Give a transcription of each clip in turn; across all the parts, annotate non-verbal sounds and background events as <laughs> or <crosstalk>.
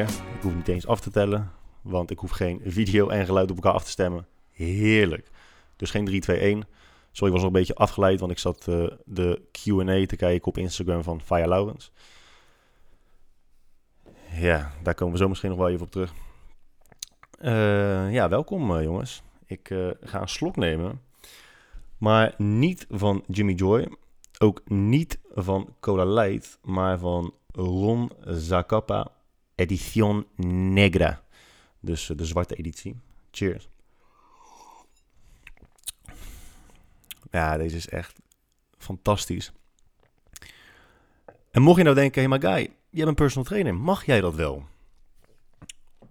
Ik hoef niet eens af te tellen, want ik hoef geen <laughs> video en geluid op elkaar af te stemmen. Heerlijk. Dus geen 3, 2, 1. Sorry, ik was nog een beetje afgeleid, want ik zat uh, de Q&A te kijken op Instagram van Faya Laurens. Ja, daar komen we zo misschien nog wel even op terug. Uh, ja, welkom uh, jongens. Ik ga een slok nemen, maar niet van Jimmy Joy, ook niet van Cola Light, maar van Ron Zacapa Edition Negra. Dus de zwarte editie. Cheers. Ja, deze is echt fantastisch. En mocht je nou denken, hé hey, maar Guy, jij bent een personal trainer, mag jij dat wel?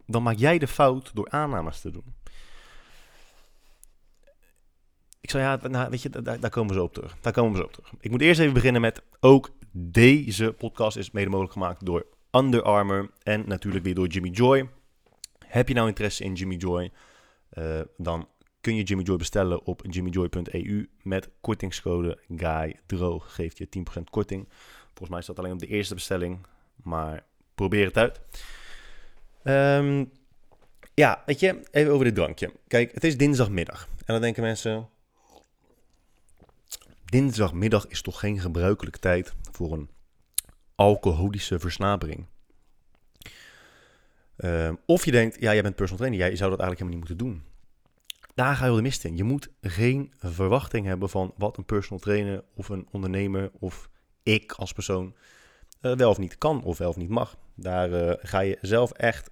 Dan maak jij de fout door aannames te doen. Ik zei, ja, nou, weet je, daar, daar, komen we zo op terug. Daar komen we zo op terug. Ik moet eerst even beginnen met, ook deze podcast is mede mogelijk gemaakt door Under Armour en natuurlijk weer door Jimmy Joy. Heb je nou interesse in Jimmy Joy, uh, dan kun je Jimmy Joy bestellen op jimmyjoy.eu met kortingscode GUY-droog. Geeft je 10% korting. Volgens mij staat alleen op de eerste bestelling, maar probeer het uit. Um, ja, weet je, even over dit drankje. Kijk, het is dinsdagmiddag. En dan denken mensen... Dinsdagmiddag is toch geen gebruikelijke tijd voor een alcoholische versnapering. Uh, of je denkt, ja, jij bent personal trainer, jij zou dat eigenlijk helemaal niet moeten doen. Daar ga je de mist in. Je moet geen verwachting hebben van wat een personal trainer of een ondernemer of ik als persoon uh, wel of niet kan of wel of niet mag. Daar uh, ga je zelf echt,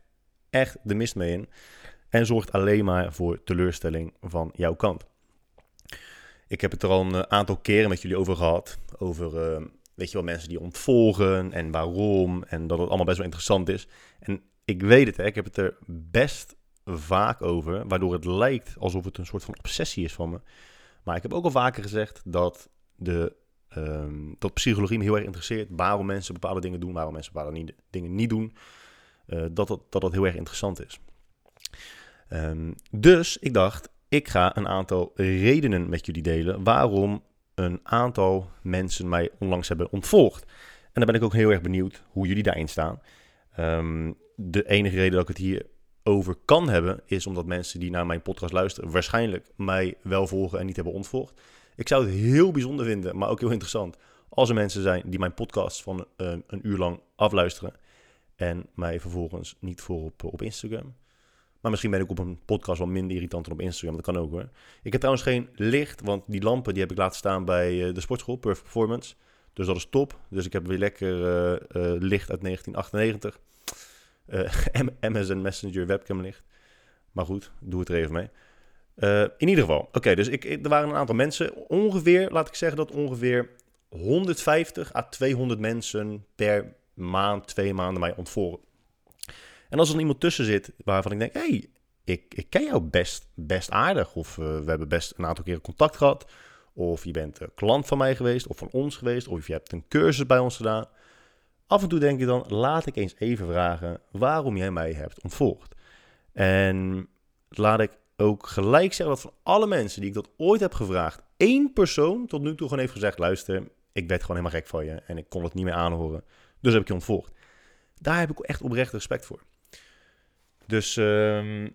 echt de mist mee in. En zorgt alleen maar voor teleurstelling van jouw kant. Ik heb het er al een aantal keren met jullie over gehad. Over uh, weet je wel, mensen die ontvolgen en waarom. En dat het allemaal best wel interessant is. En ik weet het, hè, ik heb het er best vaak over, waardoor het lijkt alsof het een soort van obsessie is van me. Maar ik heb ook al vaker gezegd dat, de, um, dat psychologie me heel erg interesseert. Waarom mensen bepaalde dingen doen, waarom mensen bepaalde niet, dingen niet doen. Uh, dat, dat, dat dat heel erg interessant is. Um, dus ik dacht, ik ga een aantal redenen met jullie delen waarom een aantal mensen mij onlangs hebben ontvolgd. En dan ben ik ook heel erg benieuwd hoe jullie daarin staan. Um, de enige reden dat ik het hier over kan hebben, is omdat mensen die naar mijn podcast luisteren, waarschijnlijk mij wel volgen en niet hebben ontvolgd. Ik zou het heel bijzonder vinden, maar ook heel interessant, als er mensen zijn die mijn podcast van uh, een uur lang afluisteren en mij vervolgens niet voor op, op Instagram. Maar misschien ben ik op een podcast wel minder irritant dan op Instagram. Dat kan ook hoor. Ik heb trouwens geen licht, want die lampen die heb ik laten staan bij uh, de sportschool, Perfect Performance. Dus dat is top. Dus ik heb weer lekker uh, uh, licht uit 1998. <laughs> MSN Messenger webcam licht. Maar goed, doe het er even mee. in ieder geval, oké, dus ik, er waren een aantal mensen. Ongeveer, laat ik zeggen dat ongeveer 150 à 200 mensen per maand, twee maanden mij ontvolgen. En als er iemand tussen zit waarvan ik denk, hé, hey, ik, ik ken jou best, best aardig. Of uh, we hebben best een aantal keren contact gehad. Of je bent klant van mij geweest of van ons geweest. Of je hebt een cursus bij ons gedaan. Af en toe denk je dan, laat ik eens even vragen waarom jij mij hebt ontvolgd. En laat ik ook gelijk zeggen dat van alle mensen die ik dat ooit heb gevraagd, één persoon tot nu toe gewoon heeft gezegd, luister, ik werd gewoon helemaal gek van je en ik kon het niet meer aanhoren. Dus heb ik je ontvolgd. Daar heb ik echt oprecht respect voor. Dus um,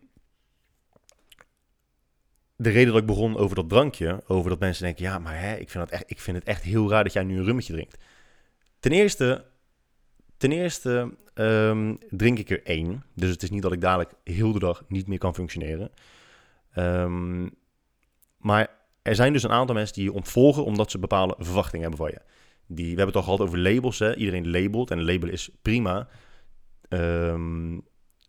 de reden dat ik begon over dat drankje, over dat mensen denken, ja, maar hè, ik, vind het echt, ik vind het echt heel raar dat jij nu een rummetje drinkt. Ten eerste, ten eerste um, drink ik er één. Dus het is niet dat ik dadelijk heel de dag niet meer kan functioneren. Um, maar er zijn dus een aantal mensen die je ontvolgen omdat ze bepaalde verwachtingen hebben van je. Die, we hebben het al gehad over labels. Hè? Iedereen labelt en label is prima. Um,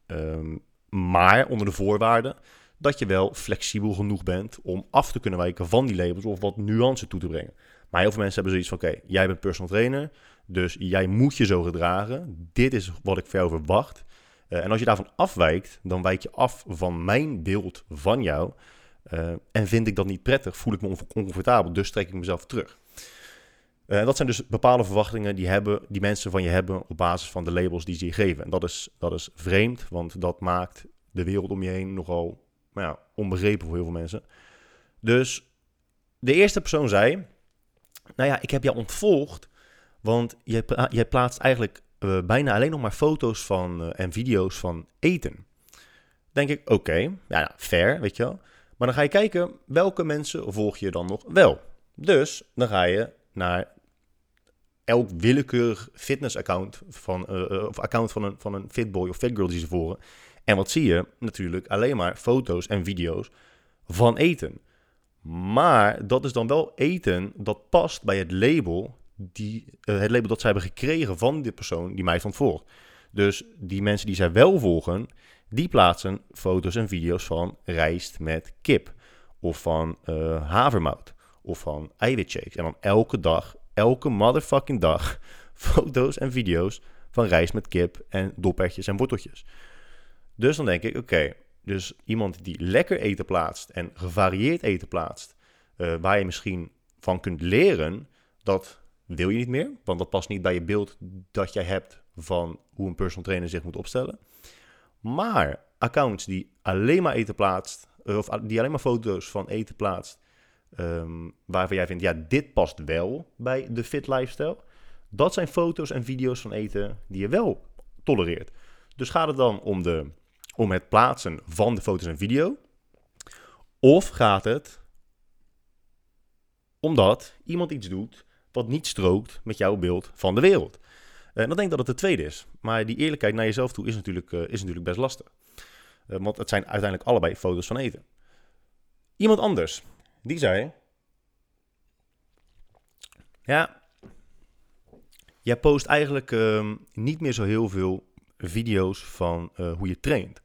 Um, maar onder de voorwaarde dat je wel flexibel genoeg bent om af te kunnen wijken van die labels of wat nuance toe te brengen. Maar heel veel mensen hebben zoiets van: oké, jij bent personal trainer, dus jij moet je zo gedragen. Dit is wat ik van jou verwacht. Uh, en als je daarvan afwijkt, dan wijk je af van mijn beeld van jou. Uh, en vind ik dat niet prettig, voel ik me oncomfortabel, dus trek ik mezelf terug. Uh, dat zijn dus bepaalde verwachtingen die, hebben, die mensen van je hebben op basis van de labels die ze je geven. En dat is, dat is vreemd, want dat maakt de wereld om je heen nogal nou ja, onbegrepen voor heel veel mensen. Dus de eerste persoon zei: Nou ja, ik heb jou ontvolgd, want jij, jij plaatst eigenlijk eh, bijna alleen nog maar foto's van eh, en video's van eten. Denk ik, oké, ja, fair, weet je wel. Maar dan ga je kijken welke mensen volg je dan nog wel. Dus dan ga je naar elk willekeurig fitnessaccount van, uh, of account van een, van een fitboy of fitgirl die ze volgen. En wat zie je? Natuurlijk alleen maar foto's en video's van eten. Maar dat is dan wel eten dat past bij het label, die, uh, het label dat zij hebben gekregen van de persoon die mij van volgt. Dus die mensen die zij wel volgen, die plaatsen foto's en video's van rijst met kip. Of van havermout. Of van eiwitshakes. En dan elke dag, elke motherfucking dag, <laughs> foto's en video's van rijst met kip en doppertjes en worteltjes. Dus dan denk ik, oké, dus iemand die lekker eten plaatst en gevarieerd eten plaatst, uh, waar je misschien van kunt leren, dat wil je niet meer. Want dat past niet bij je beeld dat jij hebt van hoe een personal trainer zich moet opstellen. Maar accounts die alleen maar eten plaatst, eh, of die alleen maar foto's van eten plaatst, um, waarvan jij vindt, ja, dit past wel bij de fit lifestyle. Dat zijn foto's en video's van eten die je wel tolereert. Dus gaat het dan om, de, om het plaatsen van de foto's en video? Of gaat het omdat iemand iets doet wat niet strookt met jouw beeld van de wereld? En eh, dan denk ik dat het de tweede is. Maar die eerlijkheid naar jezelf toe is natuurlijk, uh, is natuurlijk best lastig. Uh, want het zijn uiteindelijk allebei foto's van eten. Iemand anders, die zei... Ja, jij post eigenlijk uh, niet meer zo heel veel video's van hoe je traint.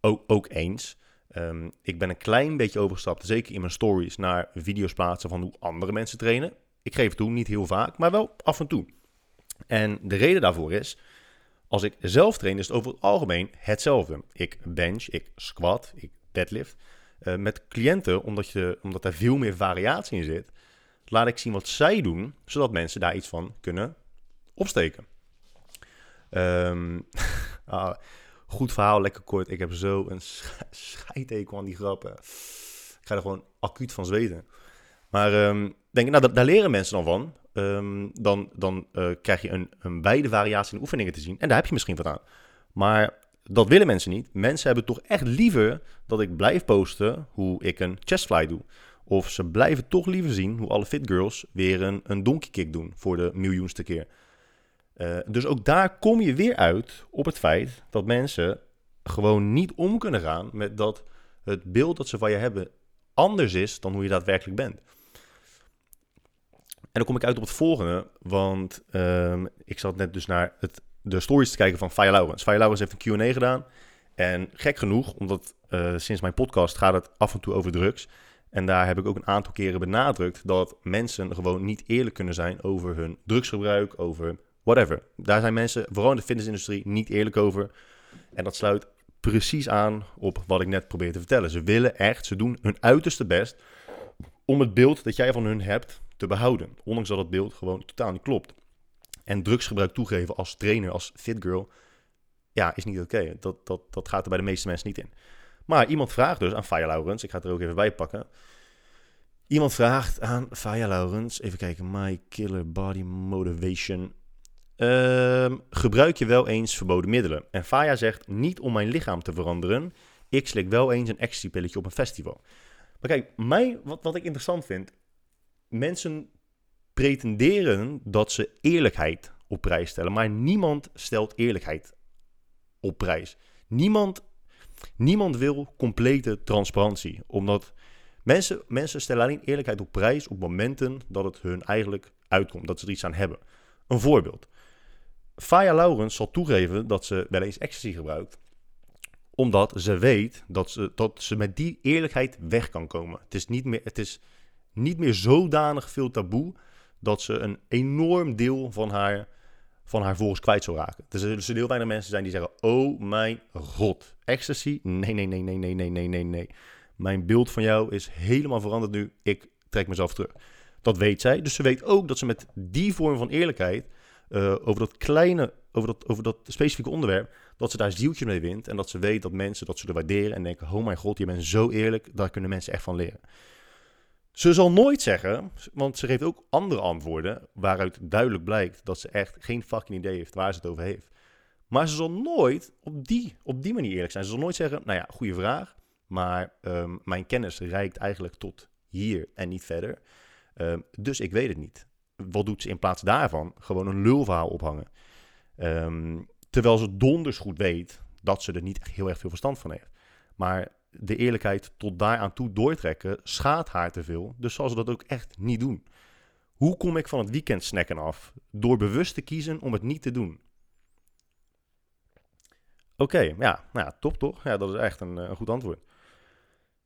Ook, ook eens. Um, ik ben een klein beetje overgestapt, zeker in mijn stories, naar video's plaatsen van hoe andere mensen trainen. Ik geef het toe, niet heel vaak, maar wel af en toe. En de reden daarvoor is, als ik zelf train, is het over het algemeen hetzelfde. Ik bench, ik squat, ik deadlift. Uh, met cliënten, omdat, je, omdat er veel meer variatie in zit, laat ik zien wat zij doen, zodat mensen daar iets van kunnen opsteken. Um, <laughs> ah, goed verhaal, lekker kort. Ik heb zo een scheidtekel aan die grappen. Ik ga er gewoon acuut van zweten. Maar um, denk, nou, daar leren mensen dan van. Um, dan, dan uh, krijg je een, een wijde variatie in oefeningen te zien. En daar heb je misschien wat aan. Maar dat willen mensen niet. Mensen hebben toch echt liever dat ik blijf posten hoe ik een chestfly doe. Of ze blijven toch liever zien hoe alle fit girls weer een, een donkey kick doen voor de miljoenste keer. Uh, dus ook daar kom je weer uit op het feit dat mensen gewoon niet om kunnen gaan met dat het beeld dat ze van je hebben anders is dan hoe je daadwerkelijk bent. En dan kom ik uit op het volgende, want um, ik zat net dus naar het, de stories te kijken van Faya Laurens. Heeft een Q&A gedaan. En gek genoeg, omdat uh, sinds mijn podcast gaat het af en toe over drugs. En daar heb ik ook een aantal keren benadrukt dat mensen gewoon niet eerlijk kunnen zijn over hun drugsgebruik, over whatever. Daar zijn mensen, vooral in de fitnessindustrie, niet eerlijk over. En dat sluit precies aan op wat ik net probeer te vertellen. Ze willen echt, ze doen hun uiterste best om het beeld dat jij van hun hebt te behouden. Ondanks dat het beeld gewoon totaal niet klopt. En drugsgebruik toegeven als trainer, als fit girl, ja, is niet oké. Dat, dat, dat gaat er bij de meeste mensen niet in. Maar iemand vraagt dus aan Fire Laurens, ik ga het er ook even bij pakken. Iemand vraagt aan Faya Laurens, even kijken, My Killer Body Motivation. Uh, gebruik je wel eens verboden middelen? En Faya zegt, niet om mijn lichaam te veranderen. Ik slik wel eens een ecstasy-pilletje op een festival. Maar kijk, mij, wat, wat ik interessant vind, mensen pretenderen dat ze eerlijkheid op prijs stellen, maar niemand stelt eerlijkheid op prijs. Niemand, niemand wil complete transparantie, omdat mensen, mensen stellen alleen eerlijkheid op prijs op momenten dat het hun eigenlijk uitkomt, dat ze er iets aan hebben. Een voorbeeld. Faya Laurens zal toegeven dat ze wel eens ecstasy gebruikt, omdat ze weet dat ze, dat ze met die eerlijkheid weg kan komen. Het is niet meer, het is niet meer zodanig veel taboe dat ze een enorm deel van haar, van haar volgers kwijt zou raken. Er zullen heel weinig mensen zijn die zeggen: Oh mijn god, ecstasy? Nee, nee, nee, nee, nee, nee, nee, nee, nee. Mijn beeld van jou is helemaal veranderd nu. Ik trek mezelf terug. Dat weet zij. Dus ze weet ook dat ze met die vorm van eerlijkheid uh, over dat kleine, over dat, over dat specifieke onderwerp, dat ze daar zieltje mee wint. En dat ze weet dat mensen dat zullen waarderen en denken: Oh mijn god, je bent zo eerlijk. Daar kunnen mensen echt van leren. Ze zal nooit zeggen, want ze geeft ook andere antwoorden waaruit duidelijk blijkt dat ze echt geen fucking idee heeft waar ze het over heeft. Maar ze zal nooit op die, op die manier eerlijk zijn. Ze zal nooit zeggen, nou ja, goede vraag, maar um, mijn kennis reikt eigenlijk tot hier en niet verder. Um, dus ik weet het niet. Wat doet ze in plaats daarvan? Gewoon een lulverhaal ophangen. Um, terwijl ze donders goed weet dat ze er niet heel erg veel verstand van heeft. Maar de eerlijkheid tot daaraan toe doortrekken schaadt haar te veel. Dus zal ze dat ook echt niet doen. Hoe kom ik van het weekend snacken af? Door bewust te kiezen om het niet te doen. Oké, ja, nou ja, top toch? Ja, dat is echt een, eh, een goed antwoord.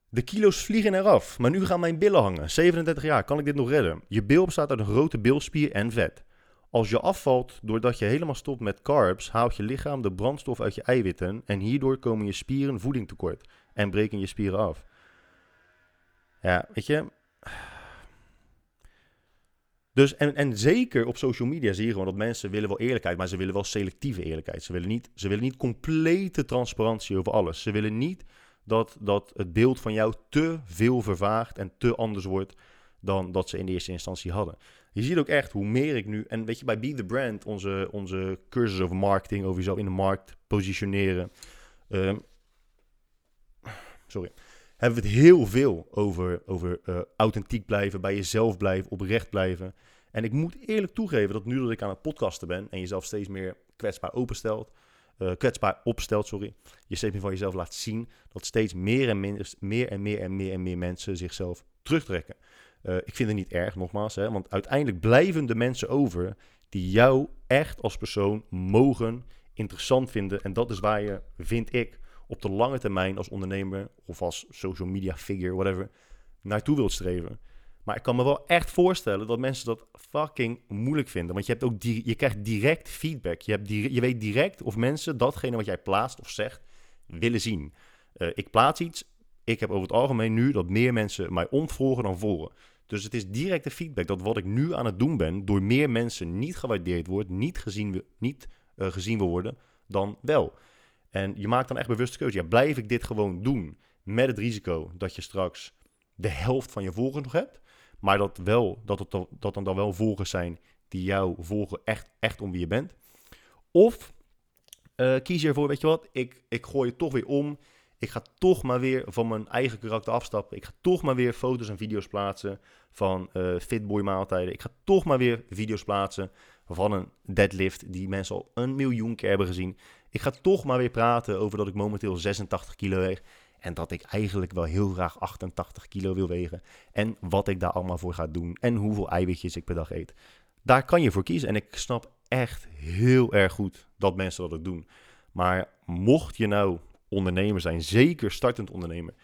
De kilo's vliegen eraf, maar nu gaan mijn billen hangen. 37 jaar, kan ik dit nog redden? Je bil bestaat uit een grote bilspier en vet. Als je afvalt doordat je helemaal stopt met carbs, haalt je lichaam de brandstof uit je eiwitten en hierdoor komen je spieren voeding tekort en breken je spieren af. Ja, weet je. Dus, en, en zeker op social media zie je gewoon dat mensen willen wel eerlijkheid, maar ze willen wel selectieve eerlijkheid. Ze willen niet, ze willen niet complete transparantie over alles. Ze willen niet dat, dat het beeld van jou te veel vervaagt en te anders wordt dan dat ze in de eerste instantie hadden. Je ziet ook echt hoe meer ik nu, en weet je, bij Be The Brand, onze, onze cursus over marketing, over jezelf in de markt positioneren, uh, sorry, hebben we het heel veel over, over uh, authentiek blijven, bij jezelf blijven, oprecht blijven. En ik moet eerlijk toegeven dat nu dat ik aan het podcasten ben en jezelf steeds meer kwetsbaar openstelt, uh, kwetsbaar opstelt, sorry, je steeds meer van jezelf laat zien, dat steeds meer en, meer, meer en meer en meer en meer mensen zichzelf terugtrekken. Uh, ik vind het niet erg, nogmaals, hè, want uiteindelijk blijven de mensen over die jou echt als persoon mogen interessant vinden. En dat is waar je, vind ik, op de lange termijn als ondernemer of als social media figure, whatever, naartoe wilt streven. Maar ik kan me wel echt voorstellen dat mensen dat fucking moeilijk vinden. Want je, hebt ook je krijgt direct feedback. Je, hebt je weet direct of mensen datgene wat jij plaatst of zegt willen zien. Uh, ik plaats iets. Ik heb over het algemeen nu dat meer mensen mij ontvolgen dan volgen. Dus het is directe feedback dat wat ik nu aan het doen ben, door meer mensen niet gewaardeerd wordt, niet gezien, niet, uh, gezien wil worden, dan wel. En je maakt dan echt bewuste keuze. Ja, blijf ik dit gewoon doen met het risico dat je straks de helft van je volgers nog hebt, maar dat, wel, dat, het, dat dan, dan wel volgers zijn die jou volgen echt, echt om wie je bent. Of uh, kies je ervoor, weet je wat, ik, ik gooi het toch weer om. Ik ga toch maar weer van mijn eigen karakter afstappen. Ik ga toch maar weer foto's en video's plaatsen van uh, fitboy maaltijden. Ik ga toch maar weer video's plaatsen van een deadlift die mensen al een miljoen keer hebben gezien. Ik ga toch maar weer praten over dat ik momenteel 86 kilo weeg. En dat ik eigenlijk wel heel graag 88 kilo wil wegen. En wat ik daar allemaal voor ga doen. En hoeveel eiwitjes ik per dag eet. Daar kan je voor kiezen. En ik snap echt heel erg goed dat mensen dat ook doen. Maar mocht je nou ondernemer zijn, zeker startend ondernemer,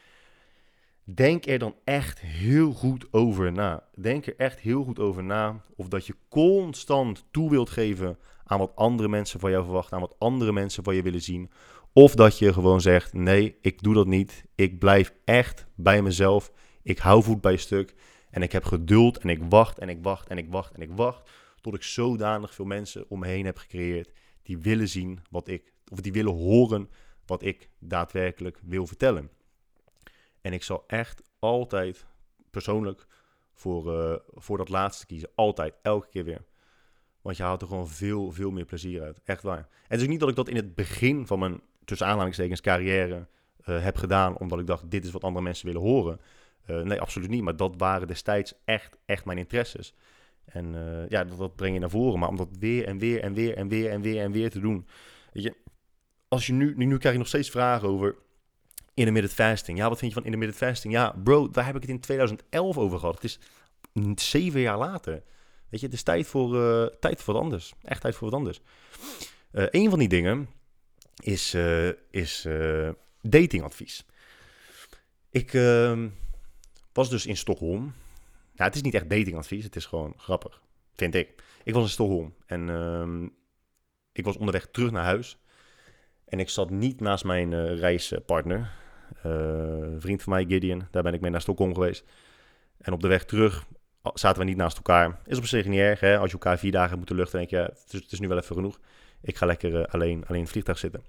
denk er dan echt heel goed over na. Denk er echt heel goed over na of dat je constant toe wilt geven aan wat andere mensen van jou verwachten, aan wat andere mensen van je willen zien. Of dat je gewoon zegt: nee, ik doe dat niet. Ik blijf echt bij mezelf. Ik hou voet bij stuk. En ik heb geduld en ik wacht en ik wacht en ik wacht en ik wacht. Tot ik zodanig veel mensen om me heen heb gecreëerd die willen zien wat ik, of die willen horen wat ik daadwerkelijk wil vertellen. En ik zal echt altijd persoonlijk voor, uh, voor dat laatste kiezen. Altijd, elke keer weer. Want je haalt er gewoon veel, veel meer plezier uit. Echt waar. En het is niet dat ik dat in het begin van mijn, tussen aanhalingstekens, carrière uh, heb gedaan. Omdat ik dacht, dit is wat andere mensen willen horen. Uh, nee, absoluut niet. Maar dat waren destijds echt, echt mijn interesses. En uh, ja, dat, dat, breng je naar voren. Maar om dat weer en weer en weer en weer en weer en weer te doen. Weet je, als je nu, nu, nu krijg je nog steeds vragen over intermittent fasting. Ja, wat vind je van intermittent fasting? Ja, bro, daar heb ik het in 2011 over gehad. Het is zeven jaar later. Weet je, het is tijd voor, uh, tijd voor wat anders. Echt tijd voor wat anders. Uh, een van die dingen is, uh, is datingadvies. Ik ehm, was dus in Stockholm. Nou, het is niet echt datingadvies, het is gewoon grappig, vind ik. Ik was in Stockholm en ehm, ik was onderweg terug naar huis. En ik zat niet naast mijn reispartner, vriend van mij, Gideon. Daar ben ik mee naar Stockholm geweest. En op de weg terug zaten we niet naast elkaar. Is op zich niet erg. Hè? Als je elkaar vier dagen moet de lucht, denk je, het, is, nu wel even genoeg. Ik ga lekker uh, alleen, alleen in het vliegtuig zitten.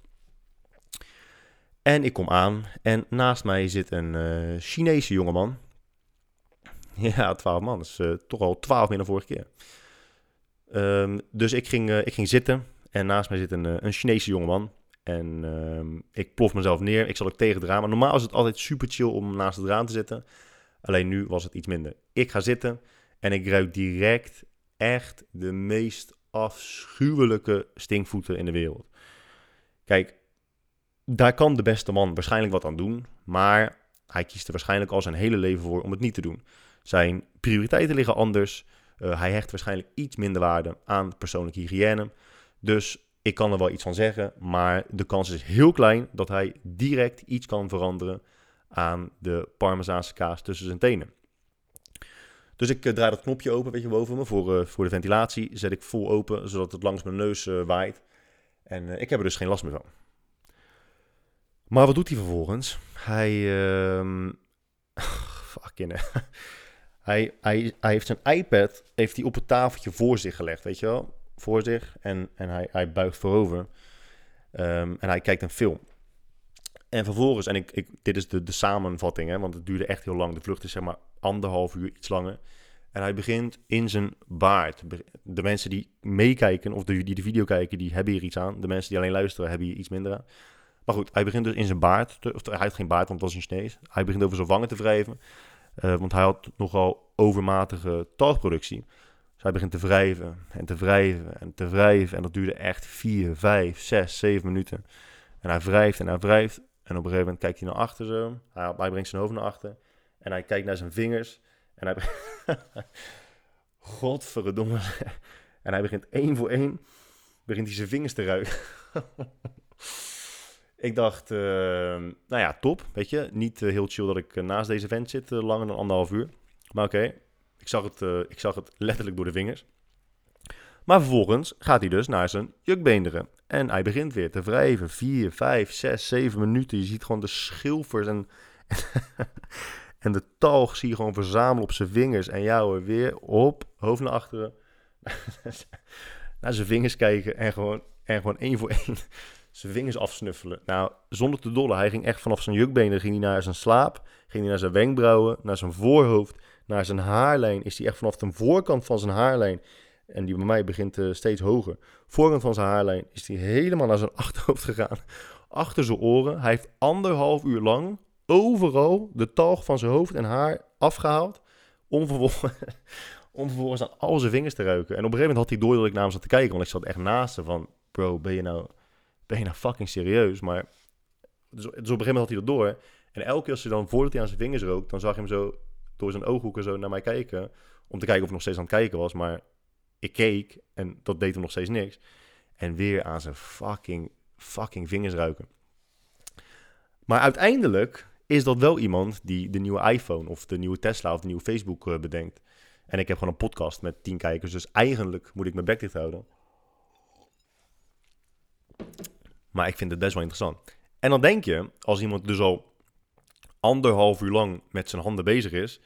En ik kom aan en naast mij zit een uh, Chinese jongeman. <laughs> Ja, 12 man. Dat is uh, toch al 12 meer dan vorige keer. Um, dus ik ging, ik ging zitten. En naast mij zit een, een Chinese jongeman. En um, ik plof mezelf neer. Ik zat ook tegen het raam. Maar normaal is het altijd super chill om naast het raam te zitten. Alleen nu was het iets minder. Ik ga zitten en ik ruik direct echt de meest afschuwelijke stinkvoeten in de wereld. Kijk, daar kan de beste man waarschijnlijk wat aan doen. Maar hij kiest er waarschijnlijk al zijn hele leven voor om het niet te doen. Zijn prioriteiten liggen anders. Uh, hij hecht waarschijnlijk iets minder waarde aan persoonlijke hygiëne. Dus ik kan er wel iets van zeggen, maar de kans is heel klein dat hij direct iets kan veranderen aan de Parmezaanse kaas tussen zijn tenen. Dus ik uh, draai dat knopje open, weet je, boven me voor, uh, voor de ventilatie. Zet ik vol open, zodat het langs mijn neus uh, waait. En ik heb er dus geen last meer van. Maar wat doet hij vervolgens? Hij. <laughs> Uh, fucking. <laughs> hij, hij, hij heeft zijn iPad heeft hij op het tafeltje voor zich gelegd, weet je wel? Voor zich. En, en hij, hij buigt voorover. Um, en hij kijkt een film. En vervolgens, en ik, ik, dit is de, de samenvatting, hè, want het duurde echt heel lang. De vlucht is zeg maar anderhalf uur, iets langer. En hij begint in zijn baard. De mensen die meekijken of die de video kijken, die hebben hier iets aan. De mensen die alleen luisteren, hebben hier iets minder aan. Maar goed, hij begint dus in zijn baard, te, of hij heeft geen baard, want het was een Chinees. Hij begint over zijn wangen te wrijven, uh, want hij had nogal overmatige talgproductie. Dus hij begint te wrijven en te wrijven en te wrijven. En dat duurde echt 4, 5, 6, 7 minuten. En hij wrijft en hij wrijft. En op een gegeven moment kijkt hij naar achter. Hij, brengt zijn hoofd naar achter. En hij kijkt naar zijn vingers. En hij... <laughs> Godverdomme. En hij begint één voor één... begint hij zijn vingers te ruiken. <laughs> ik dacht, uh, nou ja, top. Weet je, niet uh, heel chill dat ik uh, naast deze vent zit, langer dan anderhalf uur. Maar oké, okay. zag ik zag het letterlijk door de vingers. Maar vervolgens gaat hij dus naar zijn jukbeenderen. En hij begint weer te wrijven. 4, 5, 6, 7 minuten. Je ziet gewoon de schilfers en, <laughs> en de talg zie je gewoon verzamelen op zijn vingers. En jou weer op, hoofd naar achteren. <laughs> naar zijn vingers kijken en gewoon, en gewoon één voor één <laughs> zijn vingers afsnuffelen. Nou, zonder te dollen. Hij ging echt vanaf zijn jukbenen ging hij naar zijn slaap. Ging hij naar zijn wenkbrauwen, naar zijn voorhoofd, naar zijn haarlijn. Is hij echt vanaf de voorkant van zijn haarlijn en die bij mij begint uh, steeds hoger. Voorkant van zijn haarlijn is hij helemaal naar zijn <laughs> achterhoofd gegaan. Achter zijn oren. Hij heeft anderhalf uur lang overal de talg van zijn hoofd en haar afgehaald. Om vervolgens, <laughs> om vervolgens aan al zijn vingers te ruiken. En op een gegeven moment had hij door dat ik naar hem zat te kijken. Want ik zat echt naast hem van... Bro, ben je nou, ben je nou fucking serieus? Maar dus, dus op een gegeven moment had hij dat door. En elke keer als hij dan, voordat hij aan zijn vingers rookt... dan zag je hem zo door zijn ooghoeken zo naar mij kijken. Om te kijken of hij nog steeds aan het kijken was. Maar ik keek en dat deed hem nog steeds niks. En weer aan zijn fucking, fucking vingers ruiken. Maar uiteindelijk is dat wel iemand die de nieuwe iPhone of de nieuwe Tesla of de nieuwe Facebook uh, bedenkt. En ik heb gewoon een podcast met tien kijkers, dus eigenlijk moet ik mijn bek dicht houden. Maar ik vind het best wel interessant. En dan denk je, als iemand dus al anderhalf uur lang met zijn handen bezig is...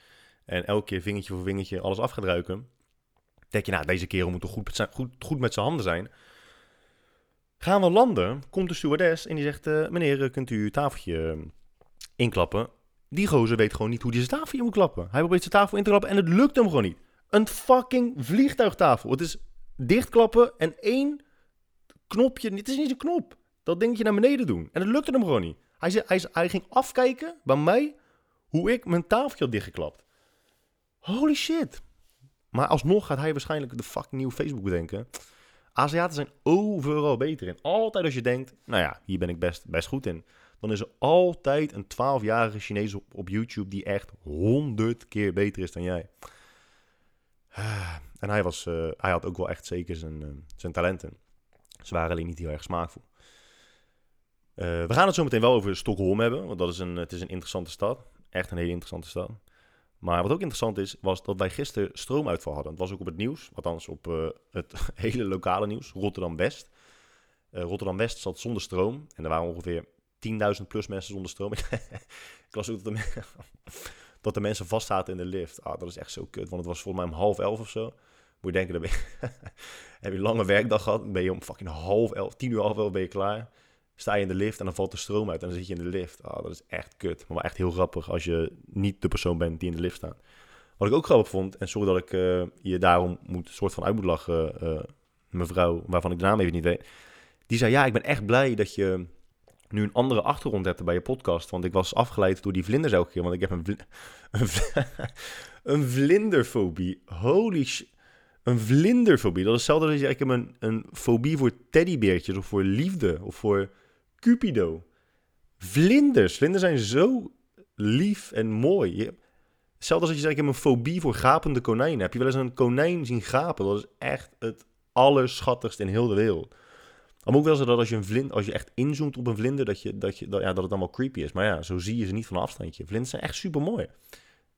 en elke keer vingertje voor vingertje alles af gaat ruiken denk je, nou, deze kerel moet toch goed met zijn, goed, goed met zijn handen zijn. Gaan we landen, komt de stewardess en die zegt, uh, meneer, kunt u uw tafeltje uh, inklappen? Die gozer weet gewoon niet hoe hij zijn tafeltje moet klappen. Hij probeert zijn tafel in te klappen en het lukt hem gewoon niet. Een fucking vliegtuigtafel. Het is dichtklappen en één knopje. Het is niet een knop. Dat dingetje naar beneden doen. En het lukte hem gewoon niet. Hij, hij, hij ging afkijken bij mij hoe ik mijn tafeltje had dichtgeklapt. Holy shit. Maar alsnog gaat hij waarschijnlijk de fucking nieuwe Facebook bedenken. Aziaten zijn overal beter in. Altijd als je denkt, nou ja, hier ben ik best, best goed in. Dan is er altijd een 12-jarige Chinees op, YouTube die echt honderd keer beter is dan jij. <sighs> En hij, was, uh, hij had ook wel echt zeker zijn, uh, zijn talenten. Ze waren alleen niet heel erg smaakvol. Uh, we gaan het zo meteen wel over Stockholm hebben, want dat is een, het is een interessante stad. Echt een hele interessante stad. Maar wat ook interessant is, was dat wij gisteren stroomuitval hadden. Het was ook op het nieuws, althans op uh, het <laughs> hele lokale nieuws, Rotterdam-West. Uh, Rotterdam-West zat zonder stroom en er waren ongeveer 10.000 plus mensen zonder stroom. <laughs> ik las ook dat de, <laughs> dat de mensen vastzaten in de lift. Ah, dat is echt zo kut, want het was volgens mij om half elf of zo. Moet je denken, dan je, heb je een lange werkdag gehad, ben je om fucking half elf, tien uur half elf ben je klaar sta je in de lift en dan valt de stroom uit en dan zit je in de lift. Oh, dat is echt kut. Maar wel echt heel grappig als je niet de persoon bent die in de lift staat. Wat ik ook grappig vond, en sorry dat ik uh, je daarom moet, soort van uit moet lachen, uh, mevrouw, waarvan ik de naam even niet weet. Die zei, ja, ik ben echt blij dat je nu een andere achtergrond hebt bij je podcast. Want ik was afgeleid door die vlinders elke keer, want ik heb een, <laughs> een, <laughs> een vlinderfobie. Holy shit. Een vlinderfobie. Dat is hetzelfde als je, ik heb een, een fobie voor teddybeertjes of voor liefde of voor Cupido. Vlinders. Vlinders zijn zo lief en mooi. Hetzelfde als je zegt, ik heb een fobie voor gapende konijnen. Heb je wel eens een konijn zien gapen? Dat is echt het allerschattigst in heel de wereld. Moet ook wel zo dat als je, een vlinder, als je echt inzoomt op een vlinder, dat, je, dat, je, dat, ja, dat het dan wel creepy is. Maar ja, zo zie je ze niet van een afstandje. Vlinders zijn echt super mooi.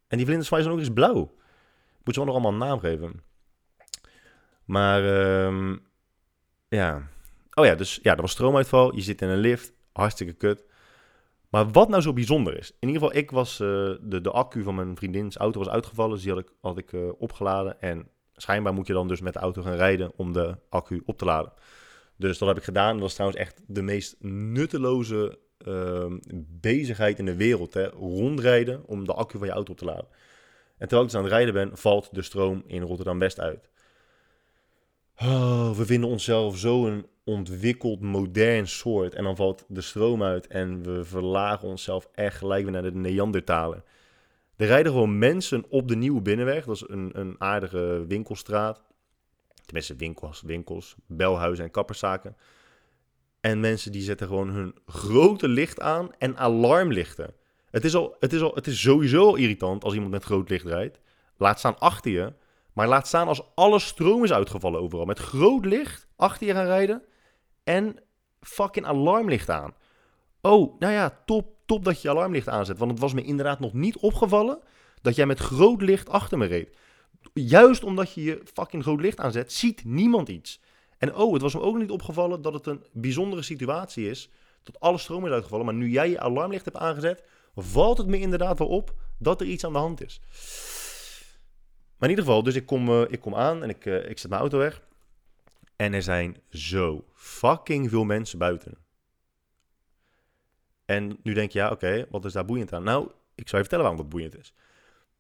En die vlinders zijn ook eens blauw. Moet je wel nog allemaal een naam geven. Maar um, ja. Oh ja, dus ja, er was stroomuitval. Je zit in een lift. Hartstikke kut. Maar wat nou zo bijzonder is. In ieder geval, ik was, uh, de, de accu van mijn vriendins auto was uitgevallen. Dus die had ik, had ik uh, opgeladen. En schijnbaar moet je dan dus met de auto gaan rijden om de accu op te laden. Dus dat heb ik gedaan. Dat was trouwens echt de meest nutteloze uh, bezigheid in de wereld. Hè? Rondrijden om de accu van je auto op te laden. En terwijl ik dus aan het rijden ben, valt de stroom in Rotterdam-West uit. Oh, we vinden onszelf zo'n ontwikkeld, modern soort. En dan valt de stroom uit en we verlagen onszelf echt gelijk weer naar de Neandertalen. Er rijden gewoon mensen op de Nieuwe Binnenweg. Dat is een, een aardige winkelstraat. Tenminste, winkels, winkels, belhuizen en kapperszaken. En mensen die zetten gewoon hun grote licht aan en alarmlichten. Het is, al, het, is al, het is sowieso al irritant als iemand met groot licht rijdt. Laat staan achter je. Maar laat staan als alle stroom is uitgevallen overal. Met groot licht achter je gaan rijden. En fucking alarmlicht aan. Oh, nou ja, top, top dat je alarmlicht aanzet. Want het was me inderdaad nog niet opgevallen dat jij met groot licht achter me reed. Juist omdat je je fucking groot licht aanzet, ziet niemand iets. En oh, het was me ook niet opgevallen dat het een bijzondere situatie is. Dat alle stroom is uitgevallen. Maar nu jij je alarmlicht hebt aangezet, valt het me inderdaad wel op dat er iets aan de hand is. Maar in ieder geval, dus ik kom, uh, ik kom aan en ik, uh, ik zet mijn auto weg. En er zijn zo fucking veel mensen buiten. En nu denk je, ja, oké, wat is daar boeiend aan? Nou, ik zal je vertellen waarom dat boeiend is.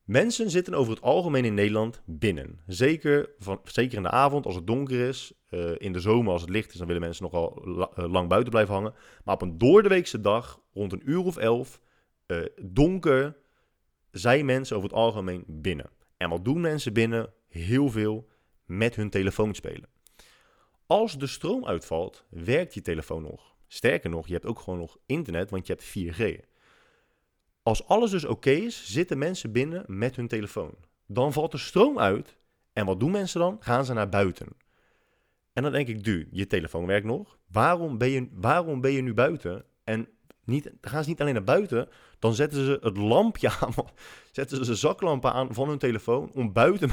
Mensen zitten over het algemeen in Nederland binnen. Zeker, van, zeker in de avond als het donker is. Uh, in de zomer als het licht is, dan willen mensen nogal la, lang buiten blijven hangen. Maar op een doordeweekse dag, rond een uur of elf, donker, zijn mensen over het algemeen binnen. En wat doen mensen binnen? Heel veel met hun telefoon spelen. Als de stroom uitvalt, werkt je telefoon nog. Sterker nog, je hebt ook gewoon nog internet, want je hebt 4G. Als alles dus oké is, zitten mensen binnen met hun telefoon. Dan valt de stroom uit. En wat doen mensen dan? Gaan ze naar buiten. En dan denk ik, du, je telefoon werkt nog. Waarom ben je, waarom ben je nu buiten? En niet, gaan ze niet alleen naar buiten, dan zetten ze het lampje <laughs> aan, zetten ze zaklampen aan van hun telefoon om buiten,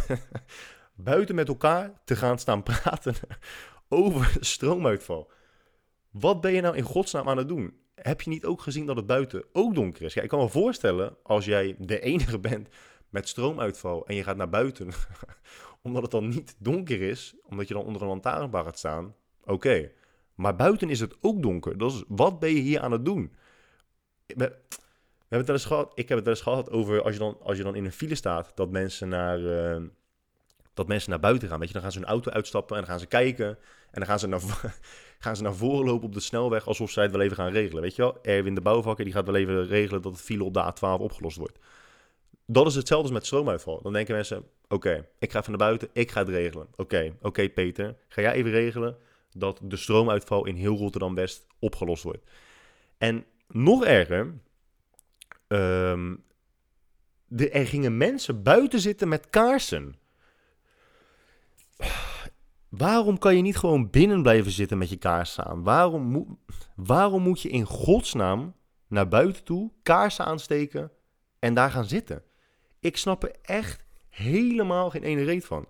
<laughs> buiten met elkaar te gaan staan praten over <laughs> stroomuitval. Wat ben je nou in godsnaam aan het doen? Heb je niet ook gezien dat het buiten ook donker is? Ja, ik kan me voorstellen, als jij de enige <laughs> bent met stroomuitval en je gaat naar buiten, <laughs> omdat het dan niet donker is, omdat je dan onder een lantaarnpaal gaat staan, oké. Maar buiten is het ook donker. Dus wat ben je hier aan het doen? We, hebben het eens gehad, ik heb het wel eens gehad over als je dan, als je dan in een file staat, dat mensen naar, uh, dat mensen naar buiten gaan. Weet je, dan gaan ze hun auto uitstappen en dan gaan ze kijken. En dan gaan ze, naar, <laughs> gaan ze naar voren lopen op de snelweg alsof zij het wel even gaan regelen. Weet je wel, Erwin de bouwvakker die gaat wel even regelen dat het file op de A12 opgelost wordt. Dat is hetzelfde als met stroomuitval. Dan denken mensen, oké, ik ga even naar buiten, ik ga het regelen. Oké, oké Peter, ga jij even regelen dat de stroomuitval in heel Rotterdam-West opgelost wordt. En nog erger, de, er gingen mensen buiten zitten met kaarsen. Waarom kan je niet gewoon binnen blijven zitten met je kaarsen aan? Waarom, moet, waarom moet je in godsnaam naar buiten toe kaarsen aansteken en daar gaan zitten? Ik snap er echt helemaal geen ene reet van.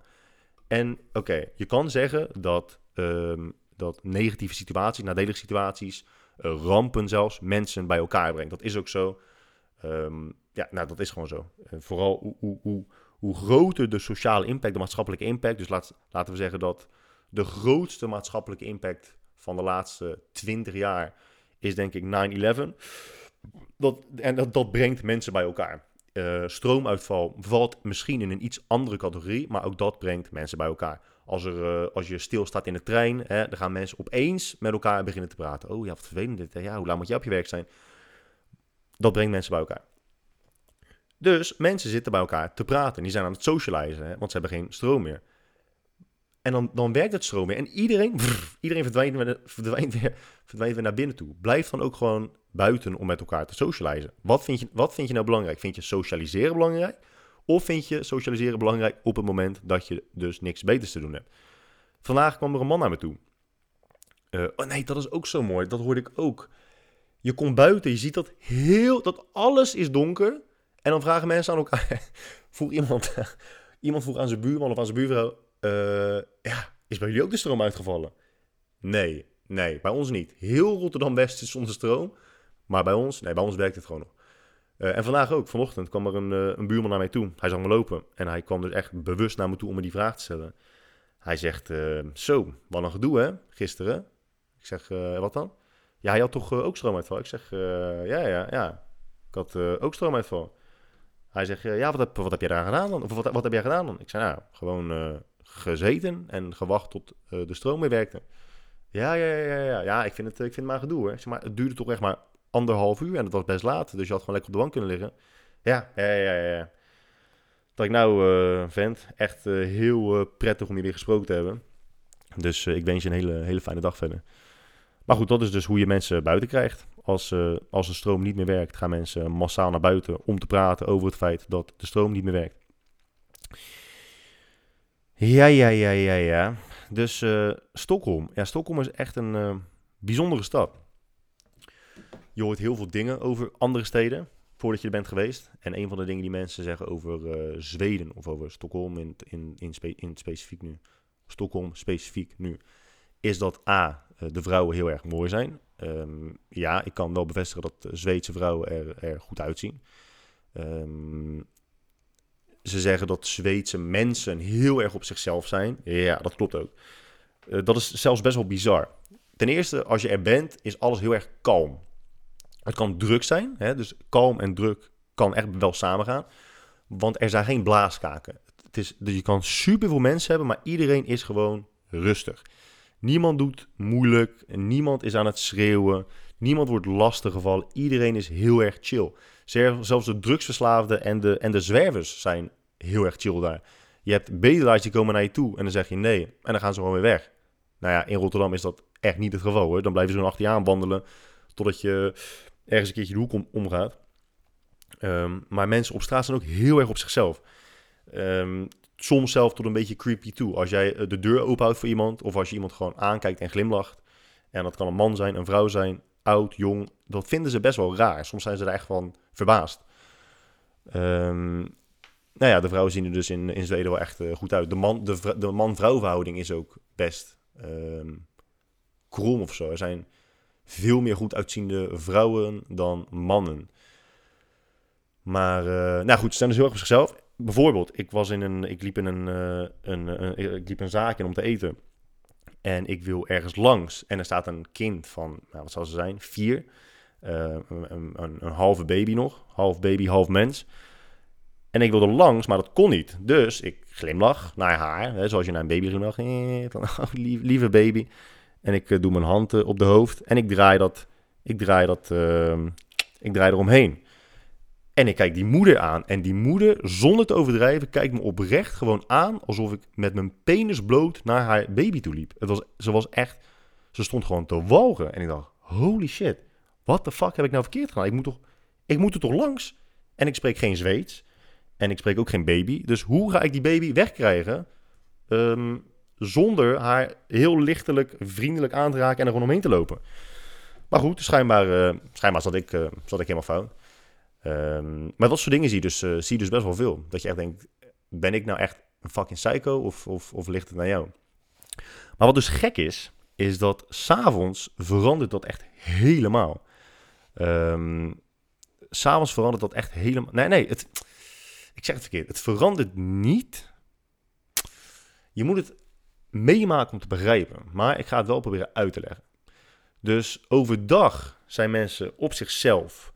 En oké, je kan zeggen dat, um, dat negatieve situaties, nadelige situaties, uh, rampen zelfs, mensen bij elkaar brengt. Dat is ook zo. Um, ja, nou, dat is gewoon zo. Vooral hoe, hoe, hoe, hoe, groter de sociale impact, de maatschappelijke impact. Dus laat, laten we zeggen dat de grootste maatschappelijke impact van de laatste 20 jaar is denk ik 9-11. Dat, en dat, dat brengt mensen bij elkaar. Eh, stroomuitval valt misschien in een iets andere categorie, maar ook dat brengt mensen bij elkaar. Als, er, eh, als je stilstaat in de trein, hè, dan gaan mensen opeens met elkaar beginnen te praten. Oh ja, wat vervelend dit. Ja, hoe lang moet je op je werk zijn? Dat brengt mensen bij elkaar. Dus mensen zitten bij elkaar te praten. Die zijn aan het socializen, hè, want ze hebben geen stroom meer. En dan, dan werkt het stroom weer. En iedereen, iedereen verdwijnt, weer, verdwijnt, weer, verdwijnt weer naar binnen toe. Blijf dan ook gewoon buiten om met elkaar te socializen. Wat vind, je, wat vind je nou belangrijk? Vind je socialiseren belangrijk? Of vind je socialiseren belangrijk op het moment dat je dus niks beters te doen hebt? Vandaag kwam er een man naar me toe. Eh, oh nee, dat is ook zo mooi. Dat hoorde ik ook. Je komt buiten, je ziet dat heel, dat alles is donker. En dan vragen mensen aan elkaar. <laughs> vroeg iemand, <laughs> iemand vroeg aan zijn buurman of aan zijn buurvrouw. eh, ja, is bij jullie ook de stroom uitgevallen? Nee, nee, bij ons niet. Heel Rotterdam-West is zonder stroom. Maar bij ons, nee, bij ons werkt het gewoon nog. Eh, en vandaag ook, vanochtend kwam er een, eh, een buurman naar mij toe. Hij zag me lopen en hij kwam dus echt bewust naar me toe om me die vraag te stellen. Hij zegt, zo, wat een gedoe hè, gisteren. Ik zeg, wat dan? Ja, hij had toch ook stroomuitval? Ik zeg, ja, ja, ja. Ik had ook stroomuitval. Hij zegt, ja, wat heb, wat heb jij daar gedaan dan? Of wat, wat heb jij gedaan dan? Ik zei, nou, gewoon eh, gezeten en gewacht tot eh, de stroom weer werkte. Ja, ja, ja, ja, ja. Ik vind het, ik vind het maar gedoe hoor. Zeg, maar het duurde toch echt maar anderhalf uur en het was best laat. Dus je had gewoon lekker op de bank kunnen liggen. Ja, ja, ja, ja. Dat ik nou, eh, vent, echt heel prettig om je weer gesproken te hebben. Dus ik wens je een hele, hele fijne dag verder. Maar goed, dat is dus hoe je mensen buiten krijgt. Als, eh, als de stroom niet meer werkt, gaan mensen massaal naar buiten om te praten over het feit dat de stroom niet meer werkt. Ja, ja, ja, ja, ja. Dus eh, Stockholm. Ja, Stockholm is echt een eh, bijzondere stad. Je hoort heel veel dingen over andere steden voordat je er bent geweest. En een van de dingen die mensen zeggen over Zweden of over Stockholm in, in, in, specifiek nu, Stockholm specifiek nu, is dat A, de vrouwen heel erg mooi zijn. Ehm, ja, ik kan wel bevestigen dat Zweedse vrouwen er, er goed uitzien. Ehm, ze zeggen dat Zweedse mensen heel erg op zichzelf zijn. Ja, dat klopt ook. Eh, dat is zelfs best wel bizar. Ten eerste, als je er bent, is alles heel erg kalm. Het kan druk zijn, hè? dus kalm en druk kan echt wel samengaan. Want er zijn geen blaaskaken. Het is, dus je kan superveel mensen hebben, maar iedereen is gewoon rustig. Niemand doet moeilijk, niemand is aan het schreeuwen, niemand wordt lastiggevallen. Iedereen is heel erg chill. Zelfs de drugsverslaafden en de, en de zwervers zijn heel erg chill daar. Je hebt bedelaars die komen naar je toe en dan zeg je nee. En dan gaan ze gewoon weer weg. Nou ja, in Rotterdam is dat echt niet het geval hoor. Dan blijven ze gewoon achter je aan wandelen totdat je ergens een keertje de hoek om, omgaat. Ehm, maar mensen op straat zijn ook heel erg op zichzelf. Ehm, soms zelf tot een beetje creepy toe. Als jij eh, de deur openhoudt voor iemand, of als je iemand gewoon aankijkt en glimlacht. En dat kan een man zijn, een vrouw zijn, oud, jong. Dat vinden ze best wel raar. Soms zijn ze er echt van verbaasd. Ehm, nou ja, de vrouwen zien er dus in, in Zweden wel echt eh, goed uit. De man- de de man-vrouw verhouding is ook best ehm, krom of zo. Er zijn veel meer goed uitziende vrouwen dan mannen. Maar, eh, nou goed, ze zijn dus heel erg op zichzelf. Bijvoorbeeld, ik, was in een, ik, liep in een, eh, een, een, ik liep een zaak in om te eten. En ik wil ergens langs. En er staat een kind van, nou, wat zal ze zijn? Vier. Eh, een, een, een, halve baby nog. Half baby, half mens. En ik wilde langs, maar dat kon niet. Dus ik glimlach naar haar. Hè, zoals je naar een baby glimlacht. Eh, <laughs> van, oh, lieve baby. En ik eh, doe mijn hand eh, op de hoofd. En ik draai dat. Ik draai dat. ehm, ik draai eromheen. En ik kijk die moeder aan. En die moeder, zonder te overdrijven, kijkt me oprecht gewoon aan. Alsof ik met mijn penis bloot naar haar baby toe liep. Het was, ze was echt. Ze stond gewoon te walgen. En ik dacht: holy shit. Wat de fuck heb ik nou verkeerd gedaan? Ik moet, toch, ik moet er toch langs? En ik spreek geen Zweeds. En ik spreek ook geen baby. Dus hoe ga ik die baby wegkrijgen? ehm, zonder haar heel lichtelijk, vriendelijk aan te raken en er gewoon omheen te lopen. Maar goed, schijnbaar, eh, schijnbaar zat, ik, eh, zat ik helemaal fout. Ehm, maar dat soort dingen zie je, dus, eh, zie dus best wel veel. Dat je echt denkt, ben ik nou echt een fucking psycho of, of, of ligt het naar jou? Maar wat dus gek is, is dat s'avonds verandert dat echt helemaal. Ehm, s'avonds verandert dat echt helemaal... Nee, nee, het, ik zeg het verkeerd. Het verandert niet. Je moet het meemaken om te begrijpen. Maar ik ga het wel proberen uit te leggen. Dus overdag zijn mensen op zichzelf.